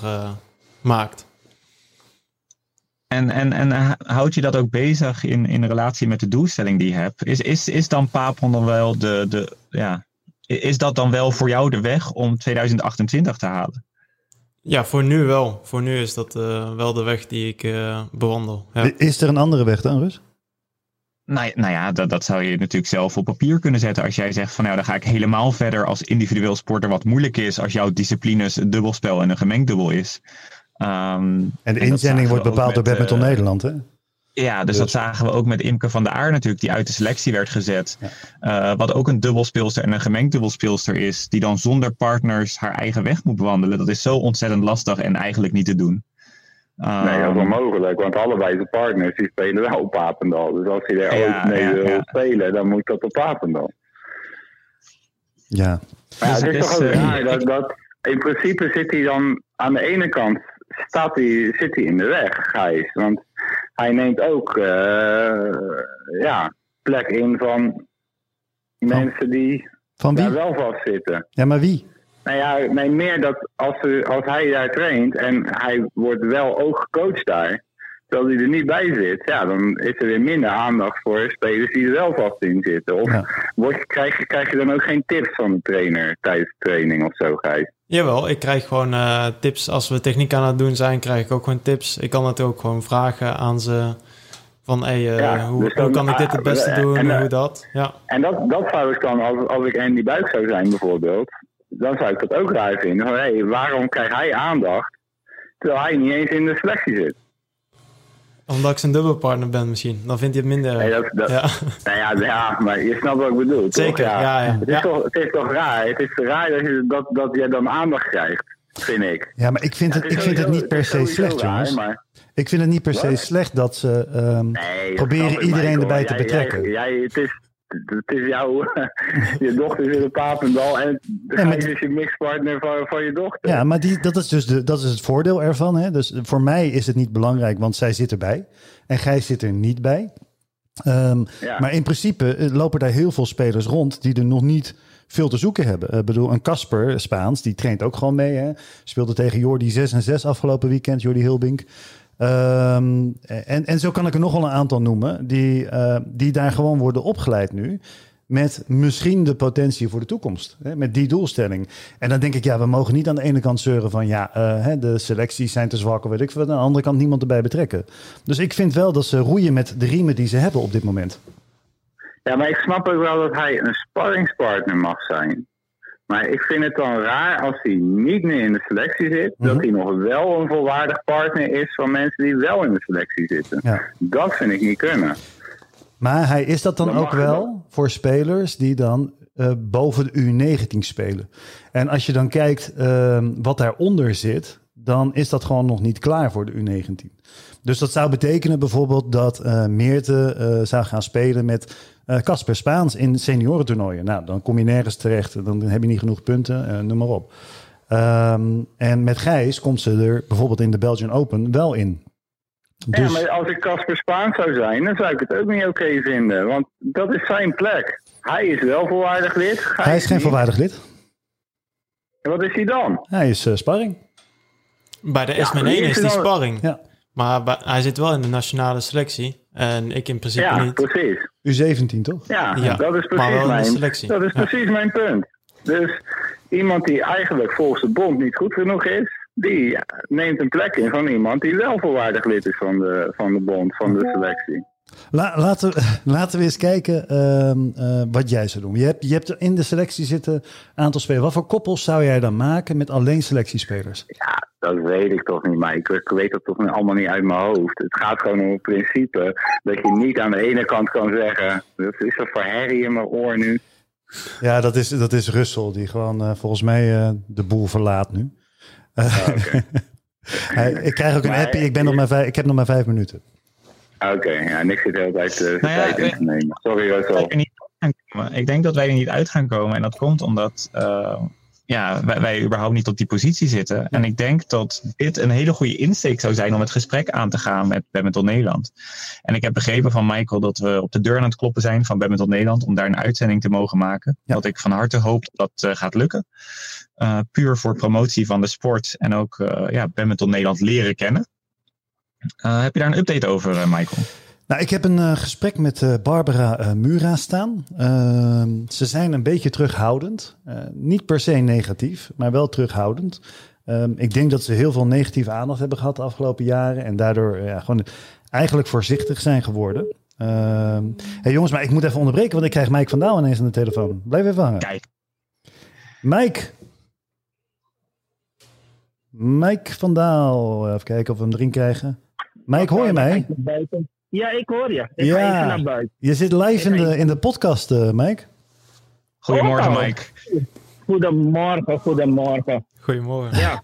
maakt. En, en, en houd je dat ook bezig in, in relatie met de doelstelling die je hebt? Is, is, is dan Papon dan wel de, de, ja, is dat dan wel voor jou de weg om 2028 te halen? Ja, voor nu wel. Voor nu is dat uh, wel de weg die ik uh, bewandel. Ja. Is er een andere weg dan, Rus? Nou, nou ja, dat, dat zou je natuurlijk zelf op papier kunnen zetten. Als jij zegt van nou, dan ga ik helemaal verder als individueel sporter wat moeilijk is. Als jouw disciplines een dubbelspel en een gemengd dubbel is. Um, en de inzending wordt bepaald door Badminton uh, Nederland, hè? Ja, dus, dus, dat zagen we ook met Imke van der Aar natuurlijk, die uit de selectie werd gezet. Ja. Uh, wat ook een dubbelspeelster en een gemengd dubbelspeelster is, die dan zonder partners haar eigen weg moet bewandelen. Dat is zo ontzettend lastig en eigenlijk niet te doen. Um, nee, dat is onmogelijk, want allebei de partners die spelen wel op Papendal. Dus als hij er ja, ooit mee ja, wil ja. spelen, dan moet dat op Papendal. Ja. Maar ja, dus het is, toch ook uh, raar dat, dat in principe zit hij dan aan de ene kant staat hij, zit hij in de weg, Gijs. Want hij neemt ook uh, ja, plek in van mensen die van wie? daar wel vast zitten. Ja, maar wie? Nou ja, nee, meer dat als, als hij daar traint en hij wordt wel ook gecoacht daar, terwijl hij er niet bij zit, ja, dan is er weer minder aandacht voor spelers die er wel vast in zitten. Of ja. word, krijg, krijg je dan ook geen tips van de trainer tijdens de training of zo, Gijs? Jawel, ik krijg gewoon uh, tips. Als we techniek aan het doen zijn, krijg ik ook gewoon tips. Ik kan het ook gewoon vragen aan ze. Van, hey, uh, ja, hoe, dus dan, hoe, kan ik dit het beste uh, doen en, hoe dat? Ja. En dat, dat zou ik dan, als, als ik Andy Buik zou zijn bijvoorbeeld, dan zou ik dat ook raar vinden. Van, hey, waarom krijgt hij aandacht, terwijl hij niet eens in de selectie zit? Omdat ik zijn dubbelpartner ben misschien. Dan vindt hij het minder... Nee, dat, dat, ja. Nou ja, ja, maar je snapt wat ik bedoel, Zeker, ja. ja, ja. Het, is Toch, het is toch raar. Het is raar dat, je, dat, dat jij dan aandacht krijgt, vind ik. Ja, maar ik vind het, het, ik vind het niet per se slecht, raar, jongens. Maar... Ik vind het niet per se slecht dat ze um, nee, proberen iedereen erbij te betrekken. Jij, jij, het is, het is jouw, <laughs> je dochter zit op Papendal en maar, is je mixpartner van, van je dochter. Ja, maar die, dat is dus de, dat is het voordeel ervan. Hè? Dus voor mij is het niet belangrijk, want zij zit erbij. En Gijs zit er niet bij. Um, ja. Maar in principe lopen daar heel veel spelers rond die er nog niet veel te zoeken hebben. Ik uh, bedoel, een Casper Spaans, die traint ook gewoon mee. Hè? Speelde tegen Jordi 6 en 6 afgelopen weekend, Jordi Hilbink. Um, en, en zo kan ik er nog wel een aantal noemen die, uh, die daar gewoon worden opgeleid nu. Met misschien de potentie voor de toekomst. Hè, met die doelstelling. En dan denk ik, ja, we mogen niet aan de ene kant zeuren van ja, hè, de selecties zijn te zwak of weet ik veel. Aan de andere kant niemand erbij betrekken. Dus ik vind wel dat ze roeien met de riemen die ze hebben op dit moment. Ja, maar ik snap ook wel dat hij een sparringspartner mag zijn. Maar ik vind het dan raar als hij niet meer in de selectie zit, mm -hmm. dat hij nog wel een volwaardig partner is van mensen die wel in de selectie zitten. Ja. Dat vind ik niet kunnen. Maar hij is dat dan, ook wel voor spelers die dan uh, boven de U19 spelen. En als je dan kijkt uh, wat daaronder zit, dan is dat gewoon nog niet klaar voor de U19. Dus dat zou betekenen bijvoorbeeld dat uh, Meerte uh, zou gaan spelen met Casper uh, Spaans in seniorentoernooien. Nou, dan kom je nergens terecht. Dan heb je niet genoeg punten, noem maar op. Um, en met Gijs komt ze er bijvoorbeeld in de Belgian Open wel in. Dus... Ja, maar als ik Casper Spaans zou zijn, dan zou ik het ook niet oké okay vinden. Want dat is zijn plek. Hij is wel volwaardig lid. Hij is geen niet. volwaardig lid. En Wat is hij dan? Hij is eh, sparring. Bij de Ja, SMN wie 1 is die sparring. Ja. Maar bij- hij zit wel in de nationale selectie. En ik in principe Ja, niet. precies. U17, toch? Ja, Ja, dat is maar wel precies in de mijn, selectie. dat is Ja. precies mijn punt. Dus iemand die eigenlijk volgens de bond niet goed genoeg is, die ja, neemt een plek in van iemand die wel volwaardig lid is van de, van de bond, van de selectie. La- laten, we, <laughs> laten we eens kijken ehm, eh, wat jij zou doen. Je hebt, je hebt in de selectie zitten een aantal spelers. Wat voor koppels zou jij dan maken met alleen selectiespelers? Ja, dat weet ik toch niet, maar ik, ik weet dat toch niet- allemaal niet uit mijn hoofd. Het gaat gewoon om het principe dat je niet aan de ene kant kan zeggen, dat is er voor herrie in mijn oor nu. Ja, dat is, dat is Russell, die gewoon eh, volgens mij eh, de boel verlaat nu. <laughs> Eh, hij- ik krijg ook een Maar- appie, ik, ben nog maar vijf, ik heb nog maar vijf minuten. Oké, ja, niks zit de hele tijd uh, Nou ja, tijd in eh, te nemen. Sorry, Russell. Ik denk dat wij er niet uit gaan komen. En dat komt omdat eh, ja, wij, wij überhaupt niet op die positie zitten. En ik denk dat dit een hele goede insteek zou zijn om het gesprek aan te gaan met Badminton Nederland. En ik heb begrepen van Michael dat we op de deur aan het kloppen zijn van Badminton Nederland om daar een uitzending te mogen maken. Ja. Wat ik van harte hoop dat dat eh, gaat lukken. Eh, puur voor promotie van de sport en ook eh ja, Badminton Nederland leren kennen. Heb je daar een update over, Michael? Nou, ik heb een eh, gesprek met eh, Barbara eh, Mura staan. Ehm, ze zijn een beetje terughoudend. Niet per se negatief, maar wel terughoudend. Ehm, ik denk dat ze heel veel negatieve aandacht hebben gehad de afgelopen jaren. En daardoor ja, gewoon eigenlijk voorzichtig zijn geworden. Ehm hey jongens, maar ik moet even onderbreken, want ik krijg Mike van Daal ineens aan de telefoon. Blijf even hangen. Kijk. Mike. Mike van Daal. Even kijken of we hem erin krijgen. Mike, hoor je mij? Ja, ik hoor je. Ik Ja. ga even naar buiten. Je zit live in de, in de podcast, eh, Mike. Goedemorgen, Oh. Mike. Goedemorgen, goedemorgen. Goedemorgen. Ja.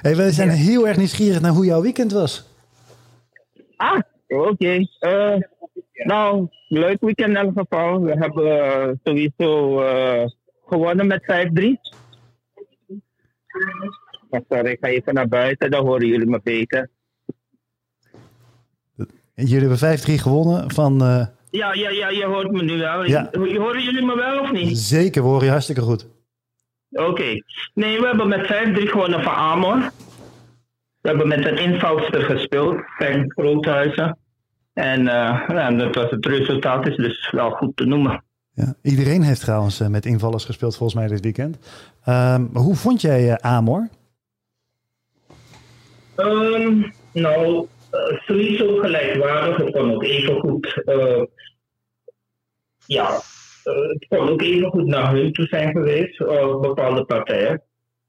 Hey, wij zijn heel erg nieuwsgierig naar hoe jouw weekend was. Ah, oké. Eh, nou, leuk weekend in elk geval. We hebben eh, sowieso eh, gewonnen met 5-3. Maar Sorry, ik ga even naar buiten, dan horen jullie me beter. En Jullie hebben 5-3 gewonnen van... eh, Ja, ja, ja, je hoort me nu wel. Ja. Horen jullie me wel of niet? zeker, we horen je hartstikke goed. Oké. Nee, we hebben met 5-3 gewonnen van Amor. We hebben met een invalster gespeeld, Frank Groothuizen. En ja, dat was het resultaat, is dus wel goed te noemen. Ja, iedereen heeft trouwens eh, met invallers gespeeld volgens mij dit weekend. Ehm, hoe vond jij Amor? Ehm, nou, sowieso gelijkwaardig. Het kon ook even goed. eh, ja, eh, het kon ook even goed naar hun toe zijn geweest, eh, bepaalde partijen.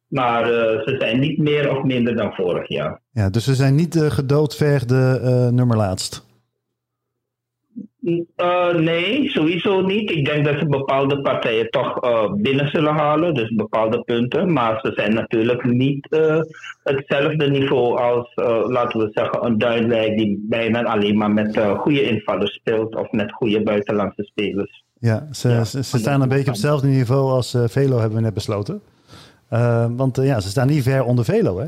Maar ze zijn niet meer of minder dan vorig jaar. Ja, dus we zijn niet de gedoodvergde eh nummer Eh, nee, sowieso niet. Ik denk dat ze bepaalde partijen toch eh, binnen zullen halen, dus bepaalde punten. Maar ze zijn natuurlijk niet eh, hetzelfde niveau als, laten we zeggen, een Duinwijk die bijna alleen maar met goede invallers speelt of met goede buitenlandse spelers. Ja, ze, Ja, ze, ze staan een beetje op hetzelfde niveau als Velo, hebben we net besloten. Want ja, ze staan niet ver onder Velo, hè?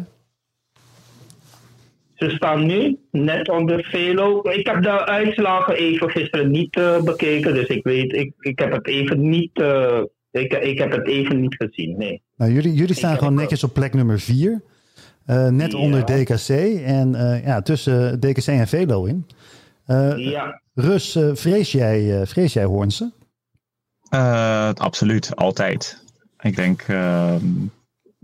Ze staan nu net onder Velo. Ik heb de uitslagen even gisteren niet eh, bekeken, dus ik weet, ik, ik heb het even niet, eh, ik, ik heb het even niet gezien, nee. Nou, jullie, jullie staan gewoon netjes op plek nummer 4. net Ja. onder DKC en eh, ja, tussen DKC en Velo in. Eh, Ja. Rus, eh, vrees, jij, eh, vrees jij Hoornse? Eh, absoluut, altijd. Ik denk ehm,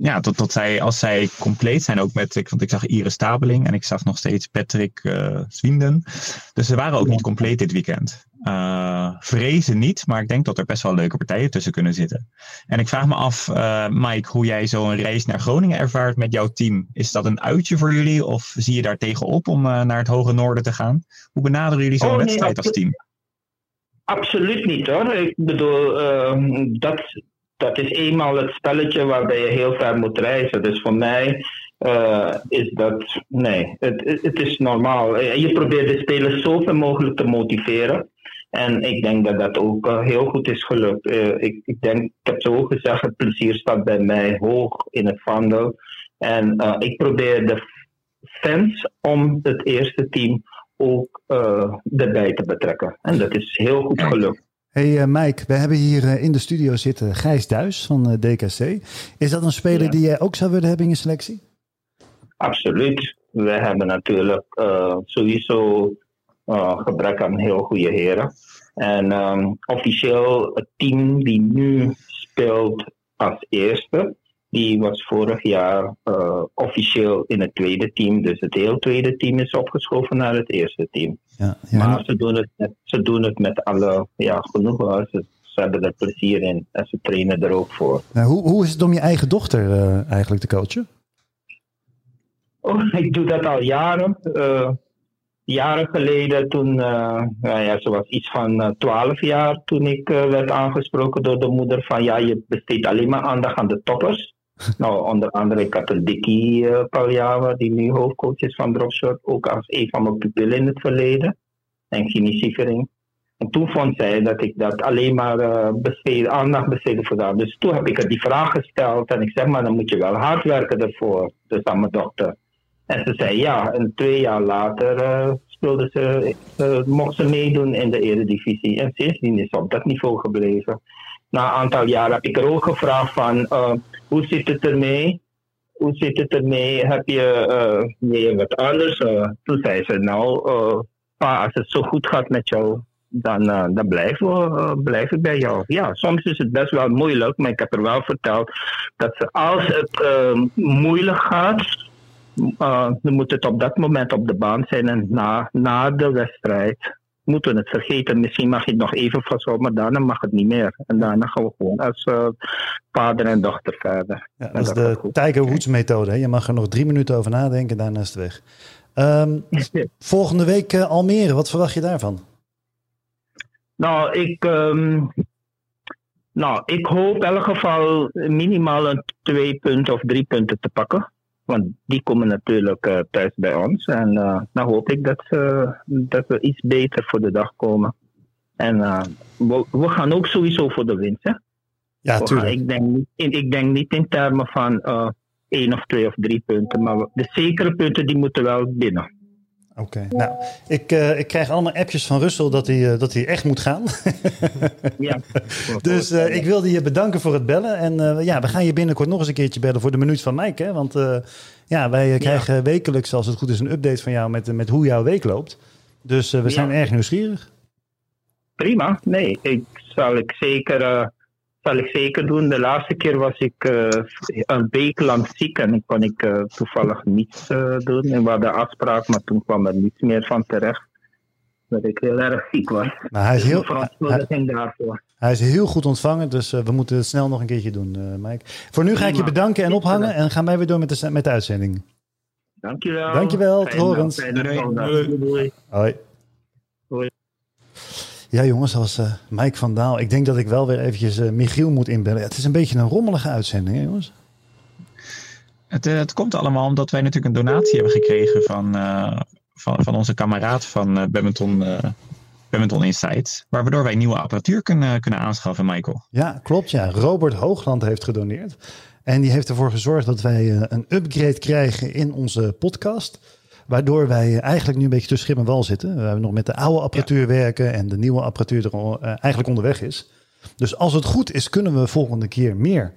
ja, dat, dat zij, als zij compleet zijn, ook met, ik, want ik zag Iris Stabeling en ik zag nog steeds Patrick eh Zwinden. Dus ze waren ook niet compleet dit weekend. Eh, vrezen niet, maar ik denk dat er best wel leuke partijen tussen kunnen zitten. En ik vraag me af, eh, Mike, hoe jij zo'n reis naar Groningen ervaart met jouw team. Is dat een uitje voor jullie of zie je daar tegenop om naar het hoge noorden te gaan? Hoe benaderen jullie zo'n Oh, nee, wedstrijd als team? Absoluut niet hoor. Ik bedoel, ehm, dat, dat is eenmaal het spelletje waarbij je heel ver moet reizen. Dus voor mij eh, is dat, nee, het, het is normaal. Eh, Je probeert de spelers zoveel mogelijk te motiveren. En ik denk dat dat ook eh, heel goed is gelukt. Ik, ik denk, ik heb zo gezegd, het plezier staat bij mij hoog in het vaandel. En ik probeer de fans om het eerste team ook erbij te betrekken. En dat is heel goed gelukt. Hey uh, Mike, we hebben hier uh, in de studio zitten Gijs Duis van uh, DKC. Is dat een speler ja. die jij ook zou willen hebben in je selectie? Absoluut. We hebben natuurlijk sowieso gebrek aan heel goede heren. En um, officieel het team die nu speelt als eerste, die was vorig jaar uh, officieel in het tweede team. Dus het hele tweede team is opgeschoven naar het eerste team. Ja, ja. Maar ze doen, het met, ze doen het met alle ja, genoegen. Ze, ze hebben er plezier in en ze trainen er ook voor. Nou, hoe, hoe is het om je eigen dochter uh, eigenlijk te coachen? Oh, <laughs> ik doe dat al jaren. Uh, jaren geleden, toen, uh, nou ja, ze was iets van 12 jaar, toen ik werd aangesproken door de moeder van ja, je besteedt alleen maar aandacht aan de toppers. Nou, onder andere, ik had een Dickie uh, die nu hoofdcoach is van Dropshot, ook als een van mijn pupillen in het verleden. En Gini. En toen vond zij dat ik dat alleen maar uh, besteed, aandacht besteedde voor dat. Dus toen heb ik haar die vraag gesteld en ik zeg maar, dan moet je wel hard werken ervoor. Dus aan mijn dochter. En ze zei ja, en twee jaar later uh, speelde ze, uh, mocht ze meedoen in de Eredivisie. En sindsdien is ze op dat niveau gebleven. Na een aantal jaar heb ik er ook gevraagd van, hoe zit het ermee? Hoe zit het ermee? Heb je uh, wat anders? Uh, toen zei ze, nou, pa, als het zo goed gaat met jou, dan, dan blijf, blijf ik bij jou. Ja, soms is het best wel moeilijk, maar ik heb er wel verteld dat ze, als het moeilijk gaat, dan moet het op dat moment op de baan zijn en na, na de wedstrijd moeten we het vergeten. Misschien mag je het nog even vasthouden, maar daarna mag het niet meer. En daarna gaan we gewoon als uh, vader en dochter verder. Ja, dat is de Tiger Woods methode. Hè? Je mag er nog drie minuten over nadenken, daarna is het weg. <laughs> Um, volgende week uh, Almere, wat verwacht je daarvan? Nou, ik, um, nou, ik hoop in elk geval minimaal een twee punten of drie punten te pakken. Want die komen natuurlijk uh, thuis bij ons. En uh, dan hoop ik dat, uh, dat we iets beter voor de dag komen. En we, we, gaan ook sowieso voor de winst. Hè? Ja, tuurlijk. ik, denk, in, ik denk niet in termen van één of twee of drie punten. Maar de zekere punten die moeten wel binnen. Oké, nou, ik, uh, ik krijg allemaal appjes van Russell dat hij, uh, dat hij echt moet gaan. ja. <laughs> dus uh, ik wilde je bedanken voor het bellen. En ja, we gaan je binnenkort nog eens een keertje bellen voor de minuut van Mike. Hè? Want ja, wij krijgen ja. wekelijks, als het goed is, een update van jou met, met hoe jouw week loopt. Dus we zijn erg nieuwsgierig. Prima, nee, ik zal ik zeker zal ik zeker doen. De laatste keer was ik uh, een week lang ziek en kon ik uh, toevallig niets uh, doen. En we hadden afspraak, maar toen kwam er niets meer van terecht. Dat ik heel erg ziek was. Maar hij is heel, hij, daarvoor. hij is heel goed ontvangen, dus we moeten het snel nog een keertje doen, Mike. Voor nu ga ik je bedanken en ophangen en gaan wij weer door met de, met de uitzending. Dankjewel. Dankjewel, tot horens. Doei. Hoi. Hoi. Ja, jongens, was uh, Mike van Daal. Ik denk dat ik wel weer eventjes uh, Michiel moet inbellen. Het is een beetje een rommelige uitzending, hè, jongens. Het, uh, het, komt allemaal omdat wij natuurlijk een donatie hebben gekregen van, van, van onze kameraad van Badminton, Badminton Insights. Waardoor wij nieuwe apparatuur kunnen, kunnen aanschaffen, Michael. Ja, klopt. Ja. Robert Hoogland heeft gedoneerd. En die heeft ervoor gezorgd dat wij een upgrade krijgen in onze podcast. Waardoor wij eigenlijk nu een beetje tussen schip en wal zitten. We hebben nog met de oude apparatuur ja. werken en de nieuwe apparatuur er uh, eigenlijk onderweg is. Dus als het goed is, kunnen we volgende keer meer.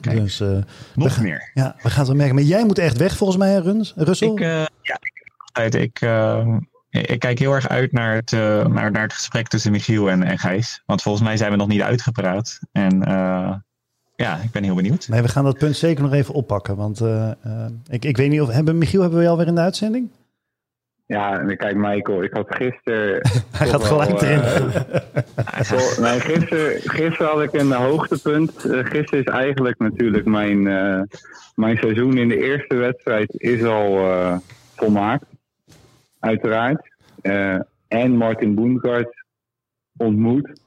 Kijk, dus, uh, nog meer. Ja, we gaan het merken. Maar jij moet echt weg volgens mij, Runs, Russell? Ik, uh, ja, ik, ik, ik kijk heel erg uit naar het, naar, naar het gesprek tussen Michiel en, en Gijs. Want volgens mij zijn we nog niet uitgepraat. En ja, ik ben heel benieuwd. Nee, we gaan dat punt zeker nog even oppakken. Want uh, uh, ik, ik weet niet of... Hebben, Michiel, hebben we alweer in de uitzending? Ja, en kijk Michael, ik had gisteren... <laughs> Hij gaat gelijk erin. Uh, nee, gisteren, gisteren had ik een hoogtepunt. gisteren is eigenlijk natuurlijk mijn, mijn seizoen in de eerste wedstrijd is al volmaakt. Uiteraard. en Martin Boengaard ontmoet.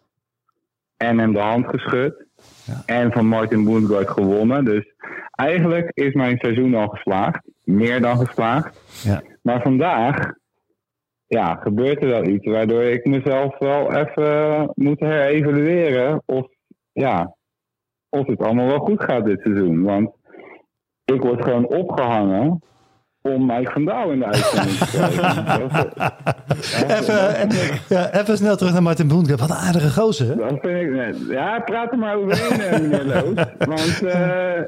En hem de hand geschud. Ja. En van Martin Boongaard gewonnen. Dus eigenlijk is mijn seizoen al geslaagd. Meer dan geslaagd. Ja. Maar vandaag ja, gebeurt er wel iets waardoor ik mezelf wel even moet herevalueren. Of, ja, of het allemaal wel goed gaat dit seizoen. Want ik word gewoon opgehangen om Mike van Douw in de uitzending te <laughs> even, ja, even snel terug naar Martin Boenkamp. Wat een aardige gozer, hè? Dat vind ik. Ja, praat er maar overheen, meneer Loos. Want uh,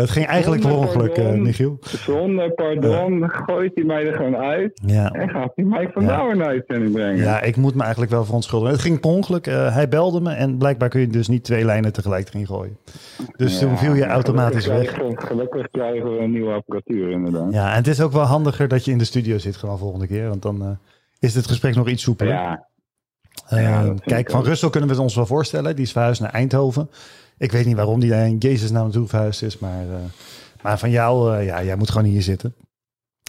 het ging eigenlijk per ongeluk, uh, Michiel. Zonder pardon uh. gooit hij mij er gewoon uit. Ja. En gaat hij mij van ja. de uitzending brengen. Ja, ik moet me eigenlijk wel verontschuldigen. Het ging per ongeluk. Uh, hij belde me en blijkbaar kun je dus niet twee lijnen tegelijk erin gooien. Dus ja, toen viel je automatisch gelukkig weg. Gelukkig krijgen we een nieuwe apparatuur inderdaad. Ja, en het is ook wel handiger dat je in de studio zit gewoon volgende keer. Want dan is het gesprek nog iets soepeler. Ja. kijk, van Russell kunnen we het ons wel voorstellen. Die is verhuisd naar Eindhoven. Ik weet niet waarom die daar in Jezus naar naartoe verhuisd is. Maar, uh, maar van jou, uh, ja, jij moet gewoon hier zitten.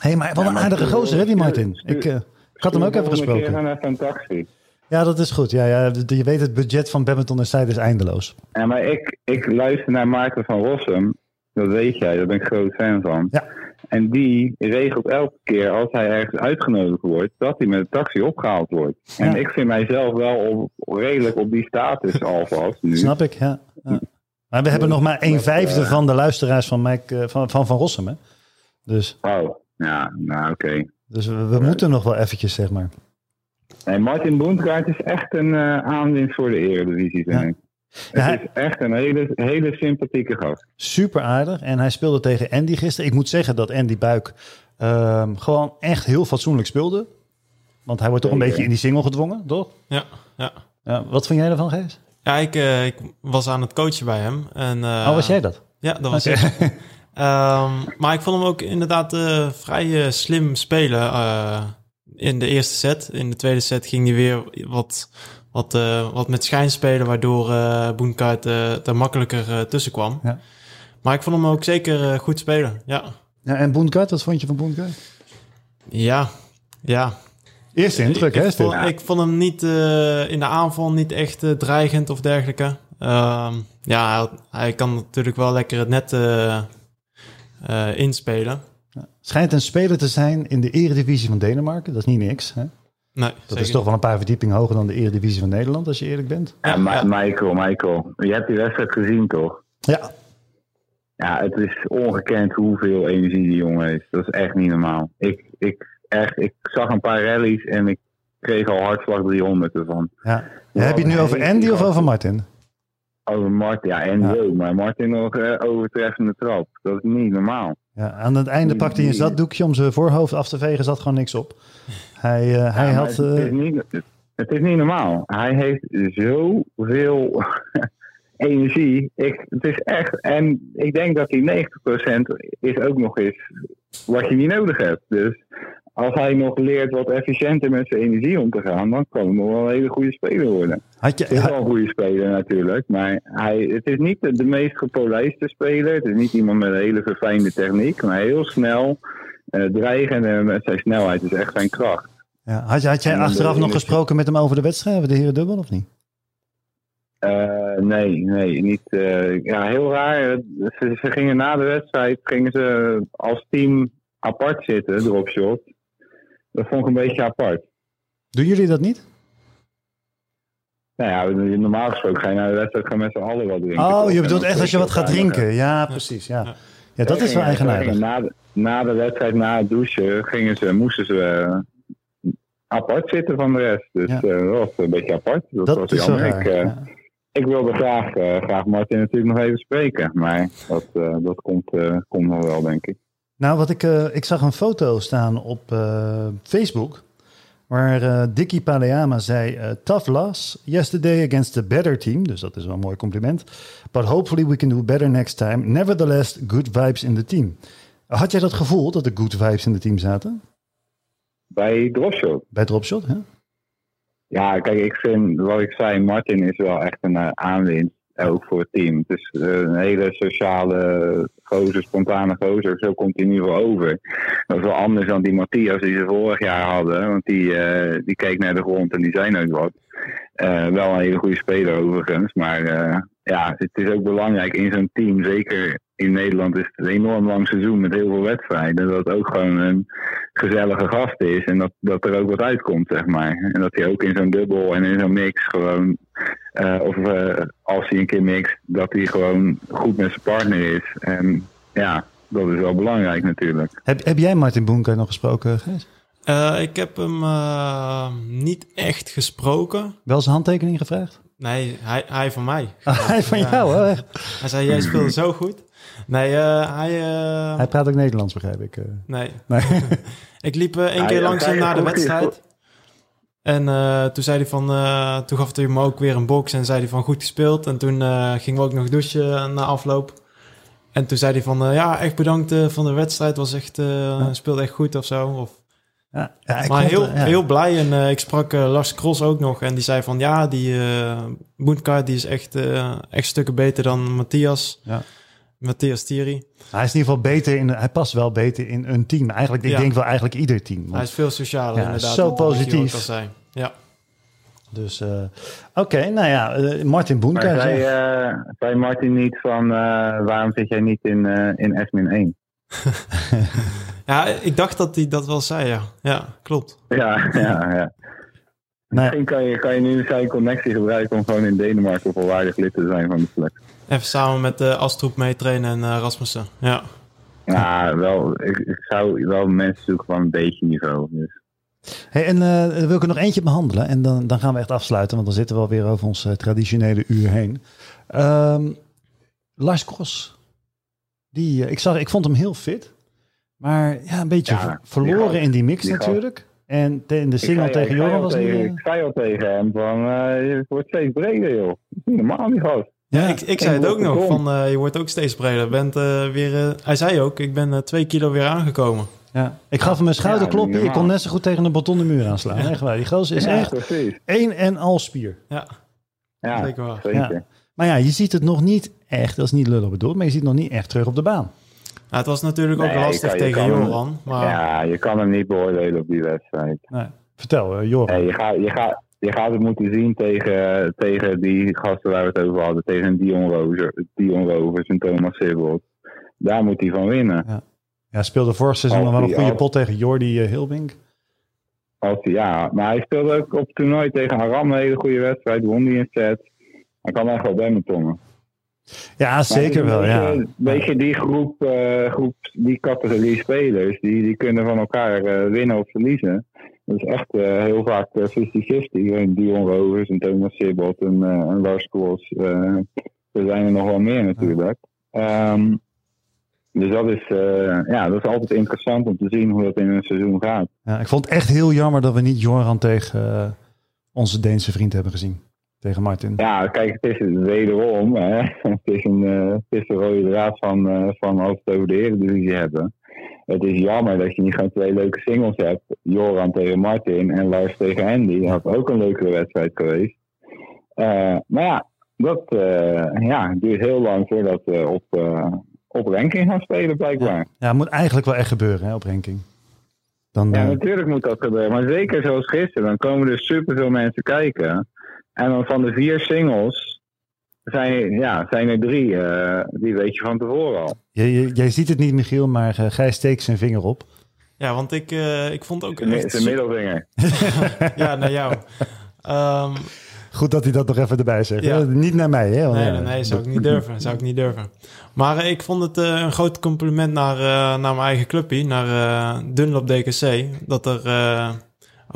Hé, hey, maar wat ja, een aardige gozer, hè, die Martin. Stuur, ik, ik had hem ook even gesproken. Keer gaan even een taxi. Ja, dat is goed. Ja, ja, je weet, het budget van badminton en zijde is eindeloos. Ja, maar ik, ik luister naar Maarten van Rossum. Dat weet jij, daar ben ik groot fan van. Ja. En die regelt elke keer als hij ergens uitgenodigd wordt, dat hij met een taxi opgehaald wordt. Ja. En ik vind mijzelf wel op, redelijk op die status alvast nu. Snap ik, ja. ja. Maar we hebben nog maar een vijfde van de luisteraars van Mike, van, van Van Rossum, hè? Dus. Oh, ja, nou oké. Okay. Dus we, we moeten nog wel eventjes, zeg maar. Nee, Martin Boentgaard is echt een uh, aanwinst voor de Eredivisie, vind ik. Het ja, is echt een hele, hele sympathieke gast. Super aardig. En hij speelde tegen Andy gisteren. Ik moet zeggen dat Andy Buik uh, gewoon echt heel fatsoenlijk speelde. Want hij wordt toch een beetje in die single gedwongen, toch? Ja, ja. ja wat vind jij ervan, Gees? Ja, ik, uh, ik was aan het coachen bij hem. En, uh, oh, was jij dat? Ja, dat was okay. ik. um, <laughs> maar ik vond hem ook inderdaad uh, vrij slim spelen in de eerste set. In de tweede set ging hij weer wat wat, uh, wat met schijn spelen, waardoor uh, Boenkaart uh, er makkelijker tussen kwam. Ja. Maar ik vond hem ook zeker goed spelen, ja. ja en Boenkaart, wat vond je van Boenkaart? Ja, ja. Eerste indruk, hè? Ik vond, ik vond hem niet in de aanval niet echt dreigend of dergelijke. Ehm, ja, hij, kan natuurlijk wel lekker het net inspelen. Schijnt een speler te zijn in de eredivisie van Denemarken. Dat is niet niks, hè? Nee, dat is toch wel een paar verdiepingen hoger dan de Eredivisie van Nederland, als je eerlijk bent. Ja, ja. Michael, Michael, je hebt die wedstrijd gezien toch? Ja. Ja, het is ongekend hoeveel energie die jongen heeft. Dat is echt niet normaal. Ik, ik, echt, ik zag een paar rallies en ik kreeg al hartslag 300 ervan. Ja. ja heb je het nu over Andy of over Martin? Over Martin, ja, Andy ja. ook. Maar Martin nog uh, overtreffende trap. Dat is niet normaal. Ja, aan het einde pakte hij een zatdoekje om zijn voorhoofd af te vegen. zat gewoon niks op. Hij, uh, hij had... Het is, niet, het is niet normaal. Hij heeft zoveel <laughs> energie. Ik, het is echt... En ik denk dat die 90% is ook nog eens wat je niet nodig hebt. Dus als hij nog leert wat efficiënter met zijn energie om te gaan, dan kan hij nog wel een hele goede speler worden. Had je, het is wel een goede speler natuurlijk, maar hij, het is niet de, de meest gepolijste speler. Het is niet iemand met een hele verfijnde techniek, maar heel snel, uh, dreigend en met zijn snelheid is echt zijn kracht. Ja. Had, had jij achteraf nog gesproken met hem over de wedstrijd, de heren dubbel of niet? Uh, nee, nee, niet. Uh, ja, heel raar. Ze, ze, gingen na de wedstrijd gingen ze als team apart zitten, dropshot. Dat vond ik een beetje apart. Doen jullie dat niet? Nou ja, normaal gesproken ga je naar de wedstrijd gaan met z'n allen wat drinken. Oh, je bedoelt echt als je wat gaat drinken. Ja, precies. Ja, ja dat is wel eigenaardig. Na de, wedstrijd, na het douchen, gingen ze, moesten ze uh, apart zitten van de rest. Dus ja. uh, dat was een beetje apart. Dat, dat was jammer. Raar, ik, uh, ja. ik wilde graag, graag Martin natuurlijk nog even spreken. Maar dat, dat komt, komt nog wel, denk ik. Nou, wat ik, ik zag een foto staan op Facebook. Waar Dicky Paleama zei: Tough loss yesterday against the better team. Dus dat is wel een mooi compliment. But hopefully we can do better next time. Nevertheless, good vibes in the team. Had jij dat gevoel dat er good vibes in het team zaten? Bij Dropshot. Bij Dropshot, hè? Ja, kijk, ik vind wat ik zei: Martin is wel echt een aanwinst ook voor het team. Het is een hele sociale gozer, spontane gozer. Zo komt hij in ieder geval over. Dat is wel anders dan die Matthias die ze vorig jaar hadden. Want die, uh, die keek naar de grond en die zei nooit wat. Wel een hele goede speler overigens. Maar ja, het is ook belangrijk in zo'n team. Zeker in Nederland is het een enorm lang seizoen met heel veel wedstrijden. Dat het ook gewoon een gezellige gast is. En dat, dat er ook wat uitkomt, zeg maar. En dat hij ook in zo'n dubbel en in zo'n mix gewoon... Uh, of uh, als hij een keer mixt, dat hij gewoon goed met zijn partner is. En ja, dat is wel belangrijk natuurlijk. Heb, heb jij Martin Boenker nog gesproken, Gijs? Eh, ik heb hem eh, niet echt gesproken. Wel zijn handtekening gevraagd? Nee, hij, hij van mij. Ah, <laughs> hij van Ja. jou, hè? Hij zei, jij speelde zo goed. Nee, eh, hij... eh, Hij praat ook Nederlands, begrijp ik. eh. Nee. Nee. <laughs> ik liep één keer langs hem na de wedstrijd. En eh, toen zei hij van... eh, toen gaf hij me ook weer een box en zei hij van goed gespeeld. En toen eh, gingen we ook nog douchen na afloop. En toen zei hij van... ja, echt bedankt van de wedstrijd. Was echt... eh, Speelde echt goed of zo. Of, Ja, ja, ik maar heel, eh, ja. heel blij. En eh, ik sprak eh, Lars Cross ook nog. En die zei van ja, die eh Boenkaart die is echt, eh, echt stukken beter dan Matthias. Ja. Matthias Thierry. Hij is in ieder geval beter in. Hij past wel beter in een team. Eigenlijk, ik Ja. denk wel eigenlijk ieder team. Want- Hij is veel socialer Ja, inderdaad. zo positief. al zei. Ja. Dus, eh, oké, nou ja, Martin Maar Boenker. zei, eh, Martin niet van eh, waarom zit jij niet in, eh in S-1? <laughs> ja, ik dacht dat hij dat wel zei, ja. Ja, klopt. Ja, ja, ja. Nou, Misschien kan je, kan je nu zijn connectie gebruiken om gewoon in Denemarken volwaardig lid te zijn van de flex. Even samen met de Astroep meetrainen en eh, Rasmussen. Ja. Ja, wel, ik, ik zou wel mensen zoeken van een beetje niveau. Dus. Hey, en eh, dan wil ik er nog eentje behandelen. En dan, dan gaan we echt afsluiten, want dan zitten we alweer over ons eh, traditionele uur heen. Ehm, Lars Cross. Die, eh, ik, zag, ik vond hem heel fit. Maar ja, een beetje Ja, die verloren in die mix die natuurlijk. En te- in de single Ik zei- tegen Joran was tegen, niet... Ik zei al tegen hem van, eh, je wordt steeds breder joh. Niet normaal die gast. ja, Ik, ik zei het ook nog, van eh, je wordt ook steeds breder. Bent, eh, weer, hij zei ook, ik ben eh, twee kilo weer aangekomen. ja. Ik gaf hem een schouderklopje. niet ik kon net zo goed tegen een betonnen muur aanslaan. Echt waar. Die gozer is ja, echt precies. één en al spier. Ja, Ja, zeker waar. zeker. Maar ja, je ziet het nog niet echt, dat is niet lullig bedoeld, maar je ziet het nog niet echt terug op de baan. Ja, het was natuurlijk ook Nee, lastig kan- tegen hem- Joran. Maar Ja, je kan hem niet beoordelen op die wedstrijd. Nee. Vertel, eh, Joran. Nee, je, gaat, je, gaat, je gaat het moeten zien tegen, tegen die gasten waar we het over hadden. Tegen Dion, Dion Rovers en Thomas Sibbelt. Daar moet hij van winnen. Ja, speelde vorig seizoen nog wel een goede als- pot tegen Jordi uh, Hilbink. Als ja, maar hij speelde ook op het toernooi tegen Aram een hele goede wedstrijd. Won die een set. Hij kan echt wel badmintonnen. Ja, zeker wel, ja. beetje- Een beetje die groep, eh, groep, die categorie spelers, die, die kunnen van elkaar eh, winnen of verliezen. Dat is echt eh, heel vaak eh, 50-50. Eh, Dion Rovers en Thomas Sibbot en, en Lars er zijn er nog wel meer natuurlijk. Ehm, dus dat is, ja, dat is altijd interessant om te zien hoe dat in een seizoen gaat. ja. Ik vond het echt heel jammer dat we niet Joran tegen onze Deense vriend hebben gezien. Tegen Martin. Ja, kijk, het is wederom, hè, het, is een, eh, het is de rode draad van, eh, van als we de Eredivisie hebben. Het is jammer dat je niet gewoon twee leuke singles hebt. Joran tegen Martin en Lars tegen Andy. Dat had ook een leukere wedstrijd geweest. Eh, maar ja, dat ja, het duurt heel lang voordat we op, op ranking gaan spelen blijkbaar. Ja, het moet eigenlijk wel echt gebeuren hè, op ranking. Dan, Ja, natuurlijk moet dat gebeuren. Maar zeker zoals gisteren, dan komen er superveel mensen kijken. En dan van de vier singles zijn, ja, zijn er drie, eh, die weet je van tevoren al. je- je- jij ziet het niet, Michiel, maar uh, Gijs steekt zijn vinger op. ja, want ik, eh, ik vond ook echt... zijn middelvinger. <laughs> ja, naar jou. Ehm, Goed dat hij dat nog even erbij zegt. Ja. Niet naar mij, hè? Want, nee, nee, nee, zou ik niet durven. Zou ik niet durven. Maar eh, ik vond het eh, een groot compliment naar, eh, naar mijn eigen clubje, naar eh, Dunlop DKC. Dat er eh,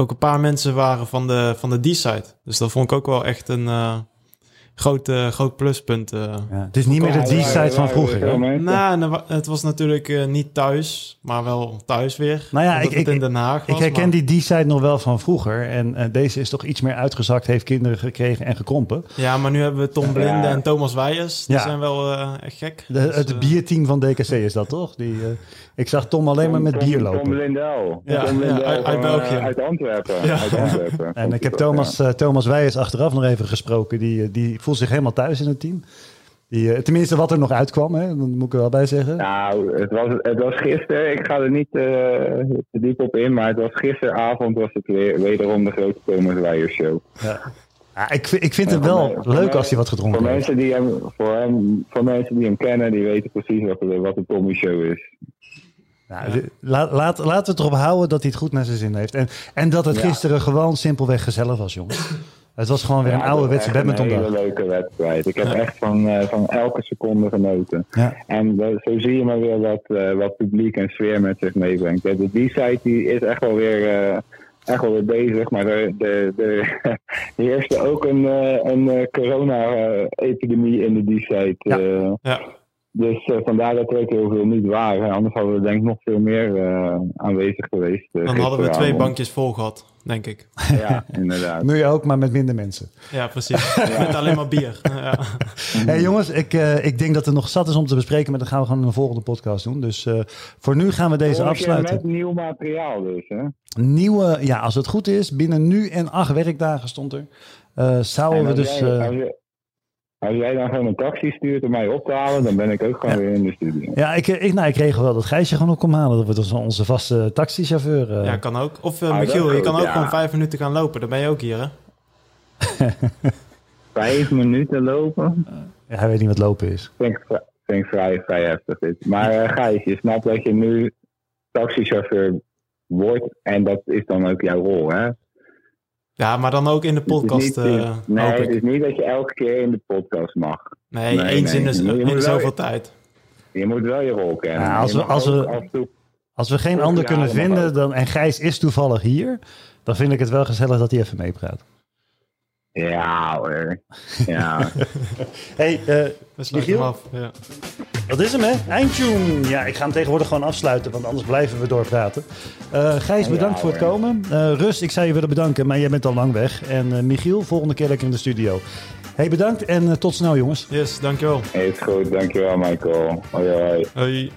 ook een paar mensen waren van de, van de D-side. Dus dat vond ik ook wel echt een eh, groot, eh, groot pluspunt. eh. Ja, het is niet meer de D-side van vroeger. Nou, wa- het was natuurlijk eh, niet thuis, maar wel thuis weer. Nou ja, Omdat ik- het ik- in Den Haag was. Ik herken maar- die D-side nog wel van vroeger. En deze is toch iets meer uitgezakt, heeft kinderen gekregen en gekrompen. Ja, maar nu hebben we Tom Blinde Ja. en Thomas Weijers. Die Ja. zijn wel eh, echt gek. De, Dus, het bierteam van DKC is dat toch? Die, eh, ik zag Tom alleen maar met Tom- bier Tom lopen. Lindel. Ja, Tom ja, Lindel uit- uit van, eh, België. uit Antwerpen. Ja. Uit Antwerpen. <laughs> En ik heb Thomas, eh, Thomas Weijers achteraf nog even gesproken. Die, eh, die voelt zich helemaal thuis in het team. Die, tenminste, wat er nog uitkwam, hè? dat moet ik er wel bij zeggen. Nou, het was, het was gisteren. Ik ga er niet te diep op in, maar het was gisteravond was het weer, wederom de grote Thomas Weijers show. Ja, ik, vind- ik vind het Ja, wel voor mij- leuk voor als hij wat Voor gedronken heeft. mensen, die hem, voor, hem, voor mensen die hem kennen, die weten precies wat de, wat de Tommy show is. Nou, laat, laat, laten we het erop houden dat hij het goed naar zijn zin heeft. En, en dat het Ja. gisteren gewoon simpelweg gezellig was, jongens. Het was gewoon weer een Ja, ouderwetse badmintondag. Een hele leuke wedstrijd. Ik heb Ja. echt van, eh, van elke seconde genoten. Ja. En zo zie je maar weer wat, eh, wat publiek en sfeer met zich meebrengt. Ja, De D-site die is echt wel weer, eh, echt wel weer bezig. Maar er de, de, <laughs> heerste ook een, eh, een eh, corona-epidemie in de D-site. Ja. eh. Ja. Dus vandaar dat er ook heel veel niet waren. Anders hadden we denk ik nog veel meer aanwezig geweest. Dan hadden we twee bankjes vol gehad, denk ik. Ja, <laughs> inderdaad. Nu ook, maar met minder mensen. Ja, precies. Met alleen maar bier. <laughs> Ja. Hey jongens, ik, eh, ik denk dat er nog zat is om te bespreken, maar dan gaan we gewoon een volgende podcast doen. Dus eh, voor nu gaan we deze afsluiten. Met nieuw materiaal dus, hè? Nieuwe, ja, als het goed is, binnen nu en acht werkdagen stond er. eh, zouden En we dus. jij, eh, als, je- als jij dan gewoon een taxi stuurt om mij op te halen, dan ben ik ook gewoon Ja. weer in de studio. ja, ik, ik, nou, ik regel wel dat Gijsje gewoon op komt halen. Dat wordt dus onze vaste taxichauffeur. eh. ja, kan ook. Of dat Michiel, je kan ook ja. gewoon vijf minuten gaan lopen. Dan ben je ook hier, hè? <laughs> Vijf minuten lopen, Ja, hij weet niet wat lopen is. ik, ik vrij, vrij heftig dit. Maar eh Gijs, je snapt dat je nu taxichauffeur wordt en dat is dan ook jouw rol, hè? Ja, maar dan ook in de Het podcast, niet- eh, nee, het is niet dat je elke keer in de podcast mag. Nee, nee, eens in, de, wel- zoveel tijd. Je moet wel je rol kennen. Ja, als we- als we- Als we geen ander kunnen vinden dan, en Gijs is toevallig hier, dan vind ik het wel gezellig dat hij even meepraat. Ja hoor. Ja. <laughs> Hey, eh, We sluiten Michiel? hem af. Ja. Dat is hem hè? Eindtune. Ja, ik ga hem tegenwoordig gewoon afsluiten, want anders blijven we doorpraten. Eh Gijs, Ja, bedankt voor het komen. Eh Rus, ik zou je willen bedanken, maar jij bent al lang weg. En eh, Michiel, volgende keer lekker in de studio. Hey, bedankt en tot snel jongens. Yes, dankjewel. Is goed, dankjewel Michael. Hoi hoi. Hoi.